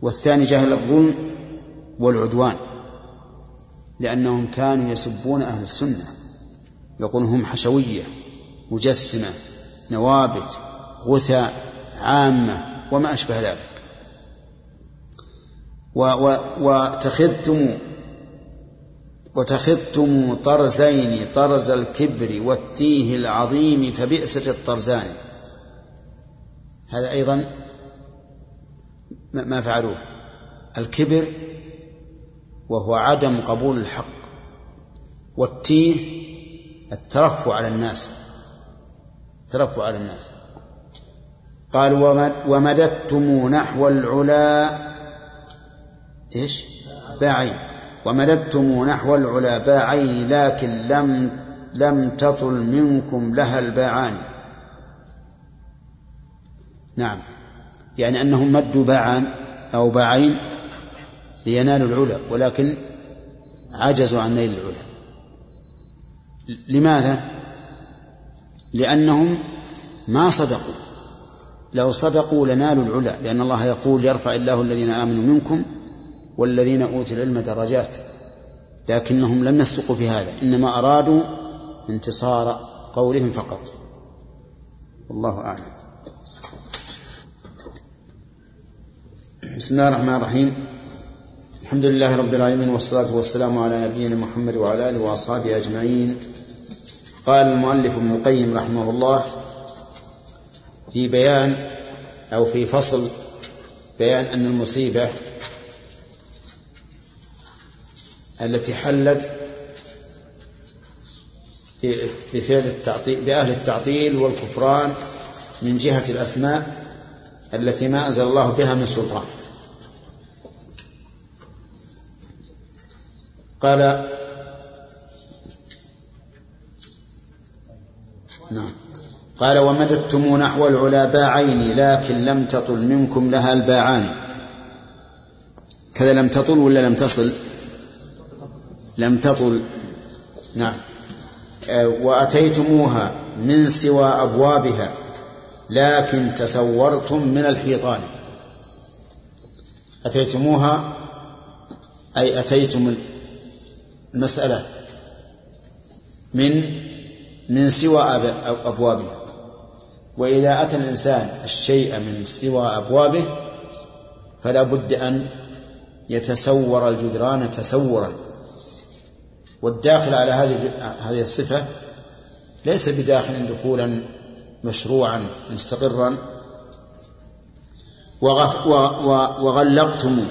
والثاني جهل الظلم والعدوان لأنهم كانوا يسبون أهل السنة يقولون هم حشوية مجسمة نوابت غثاء عامة وما أشبه ذلك. وتخذتم وتخذتم طرزين طرز الكبر والتيه العظيم فبئست الطرزان. هذا أيضا ما فعلوه. الكبر وهو عدم قبول الحق والتيه الترفع على الناس الترفع على الناس. قال ومددتم نحو العلا إيش؟ باعين. ومددتم نحو العلا باعين لكن لم لم تطل منكم لها الباعان. نعم. يعني أنهم مدوا باعان أو باعين لينالوا العلا ولكن عجزوا عن نيل العلا. لماذا؟ لأنهم ما صدقوا. لو صدقوا لنالوا العلا لأن الله يقول يرفع الله الذين آمنوا منكم والذين أوتوا العلم درجات. لكنهم لم يصدقوا في هذا إنما أرادوا انتصار قولهم فقط. والله أعلم. بسم الله الرحمن الرحيم الحمد لله رب العالمين والصلاة والسلام على نبينا محمد وعلى آله وأصحابه أجمعين قال المؤلف ابن القيم رحمه الله في بيان أو في فصل بيان أن المصيبة التي حلت بفعل التعطيل بأهل التعطيل والكفران من جهة الأسماء التي ما أنزل الله بها من سلطان قال نعم. قال ومددتم نحو العلا باعين لكن لم تطل منكم لها الباعان. كذا لم تطل ولا لم تصل؟ لم تطل. نعم. وأتيتموها من سوى أبوابها لكن تسورتم من الحيطان. أتيتموها؟ أي أتيتم المسألة من من سوى أبوابها وإذا أتى الإنسان الشيء من سوى أبوابه فلا بد أن يتسور الجدران تسورا. والداخل على هذه هذه الصفة ليس بداخل دخولا مشروعا مستقرا. وغلقتم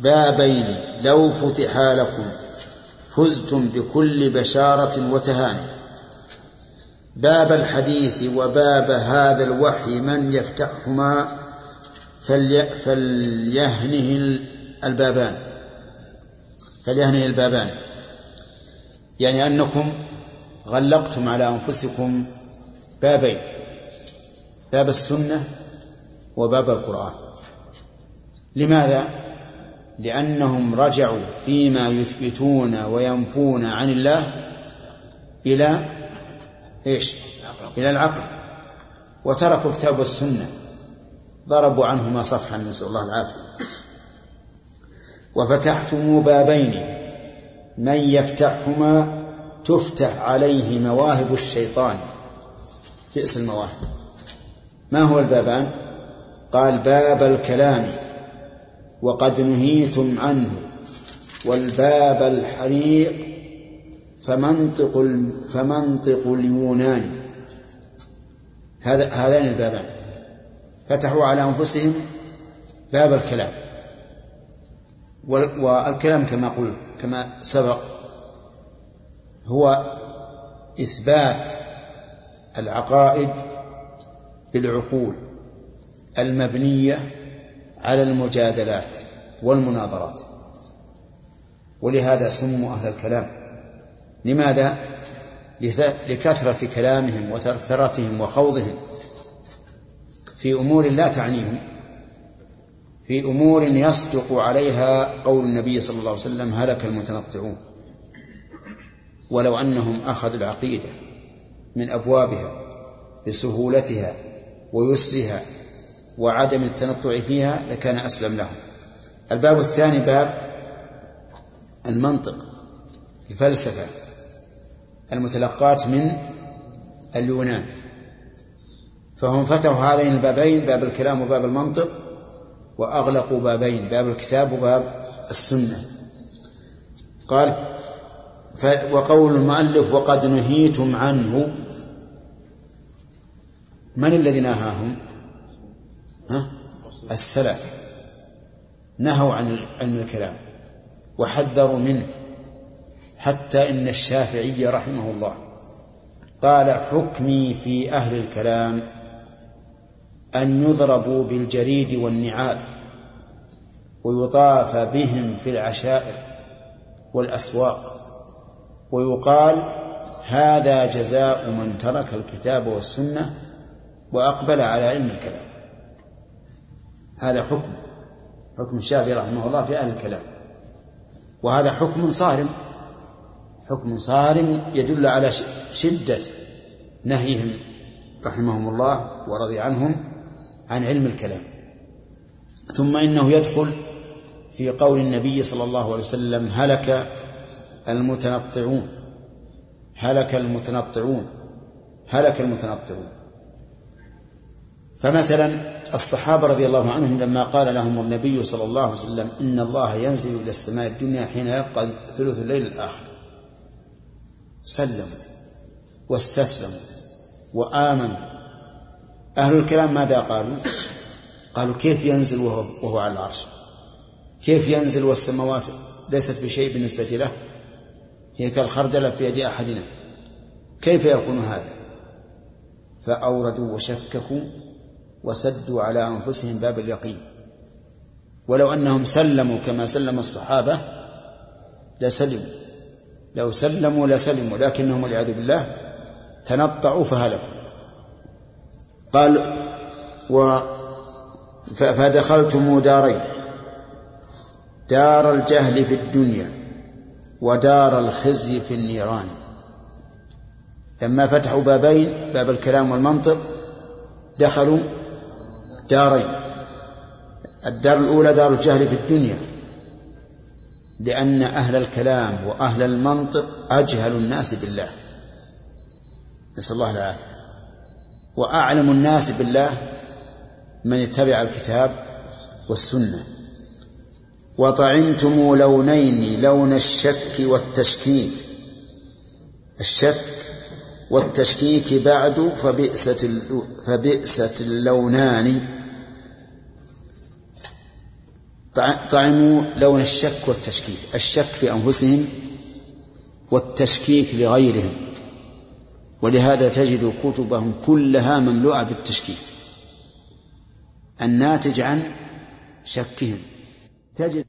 بابين لو فتحا لكم فزتم بكل بشارة وتهاني. باب الحديث وباب هذا الوحي من يفتحهما فلي فليهنه البابان. فليهنه البابان. يعني أنكم غلقتم على أنفسكم بابين باب السنة وباب القرآن. لماذا؟ لأنهم رجعوا فيما يثبتون وينفون عن الله إلى إيش؟ إلى العقل. وتركوا كتاب السنة ضربوا عنهما صفحا نسأل الله العافية. وفتحتم بابين. من يفتحهما تفتح عليه مواهب الشيطان. بئس المواهب. ما هو البابان؟ قال باب الكلام. وقد نهيتم عنه والباب الحريق فمنطق فمنطق اليونان. هذا هذان البابان. فتحوا على أنفسهم باب الكلام. والكلام كما قلت كما سبق هو إثبات العقائد بالعقول المبنية على المجادلات والمناظرات. ولهذا سموا أهل الكلام. لماذا؟ لكثرة كلامهم وترثرتهم وخوضهم في أمور لا تعنيهم في أمور يصدق عليها قول النبي صلى الله عليه وسلم هلك المتنطعون. ولو أنهم أخذوا العقيدة من أبوابها بسهولتها ويسرها وعدم التنطع فيها لكان أسلم لهم الباب الثاني باب المنطق الفلسفة المتلقاة من اليونان. فهم فتحوا هذين البابين باب الكلام وباب المنطق وأغلقوا بابين باب الكتاب وباب السنة. قال وقول المؤلف وقد نهيتم عنه. من الذي نهاهم؟ ها؟ السلف نهوا عن عن الكلام وحذروا منه حتى إن الشافعي رحمه الله قال حكمي في أهل الكلام أن يضربوا بالجريد والنعال ويطاف بهم في العشائر والأسواق ويقال هذا جزاء من ترك الكتاب والسنة وأقبل على علم الكلام. هذا حكم حكم الشافعي رحمه الله في أهل الكلام. وهذا حكم صارم حكم صارم يدل على شدة نهيهم رحمهم الله ورضي عنهم عن علم الكلام. ثم إنه يدخل في قول النبي صلى الله عليه وسلم هلك المتنطعون هلك المتنطعون هلك المتنطعون. فمثلا الصحابة رضي الله عنهم لما قال لهم النبي صلى الله عليه وسلم إن الله ينزل إلى السماء الدنيا حين يبقى ثلث الليل الآخر. سلموا واستسلموا وآمنوا. أهل الكلام ماذا قالوا؟ قالوا كيف ينزل وهو, وهو على العرش؟ كيف ينزل والسماوات ليست بشيء بالنسبة له؟ هي كالخردلة في يد أحدنا. كيف يكون هذا؟ فأوردوا وشككوا وسدوا على أنفسهم باب اليقين. ولو أنهم سلموا كما سلم الصحابة لسلموا. لو سلموا لسلموا لكنهم والعياذ بالله تنطعوا فهلكوا. قال و فدخلتم دارين دار الجهل في الدنيا ودار الخزي في النيران. لما فتحوا بابين باب الكلام والمنطق دخلوا دارين الدار الأولى دار الجهل في الدنيا. لأن أهل الكلام وأهل المنطق أجهل الناس بالله. نسأل الله العافية. وأعلم الناس بالله من اتبع الكتاب والسنة. وطعمتم لونين لون الشك والتشكيك. الشك والتشكيك بعد فبئست فبئست اللونان. طعموا لون الشك والتشكيك الشك في أنفسهم والتشكيك لغيرهم. ولهذا تجد كتبهم كلها مملوءة بالتشكيك الناتج عن شكهم. تجد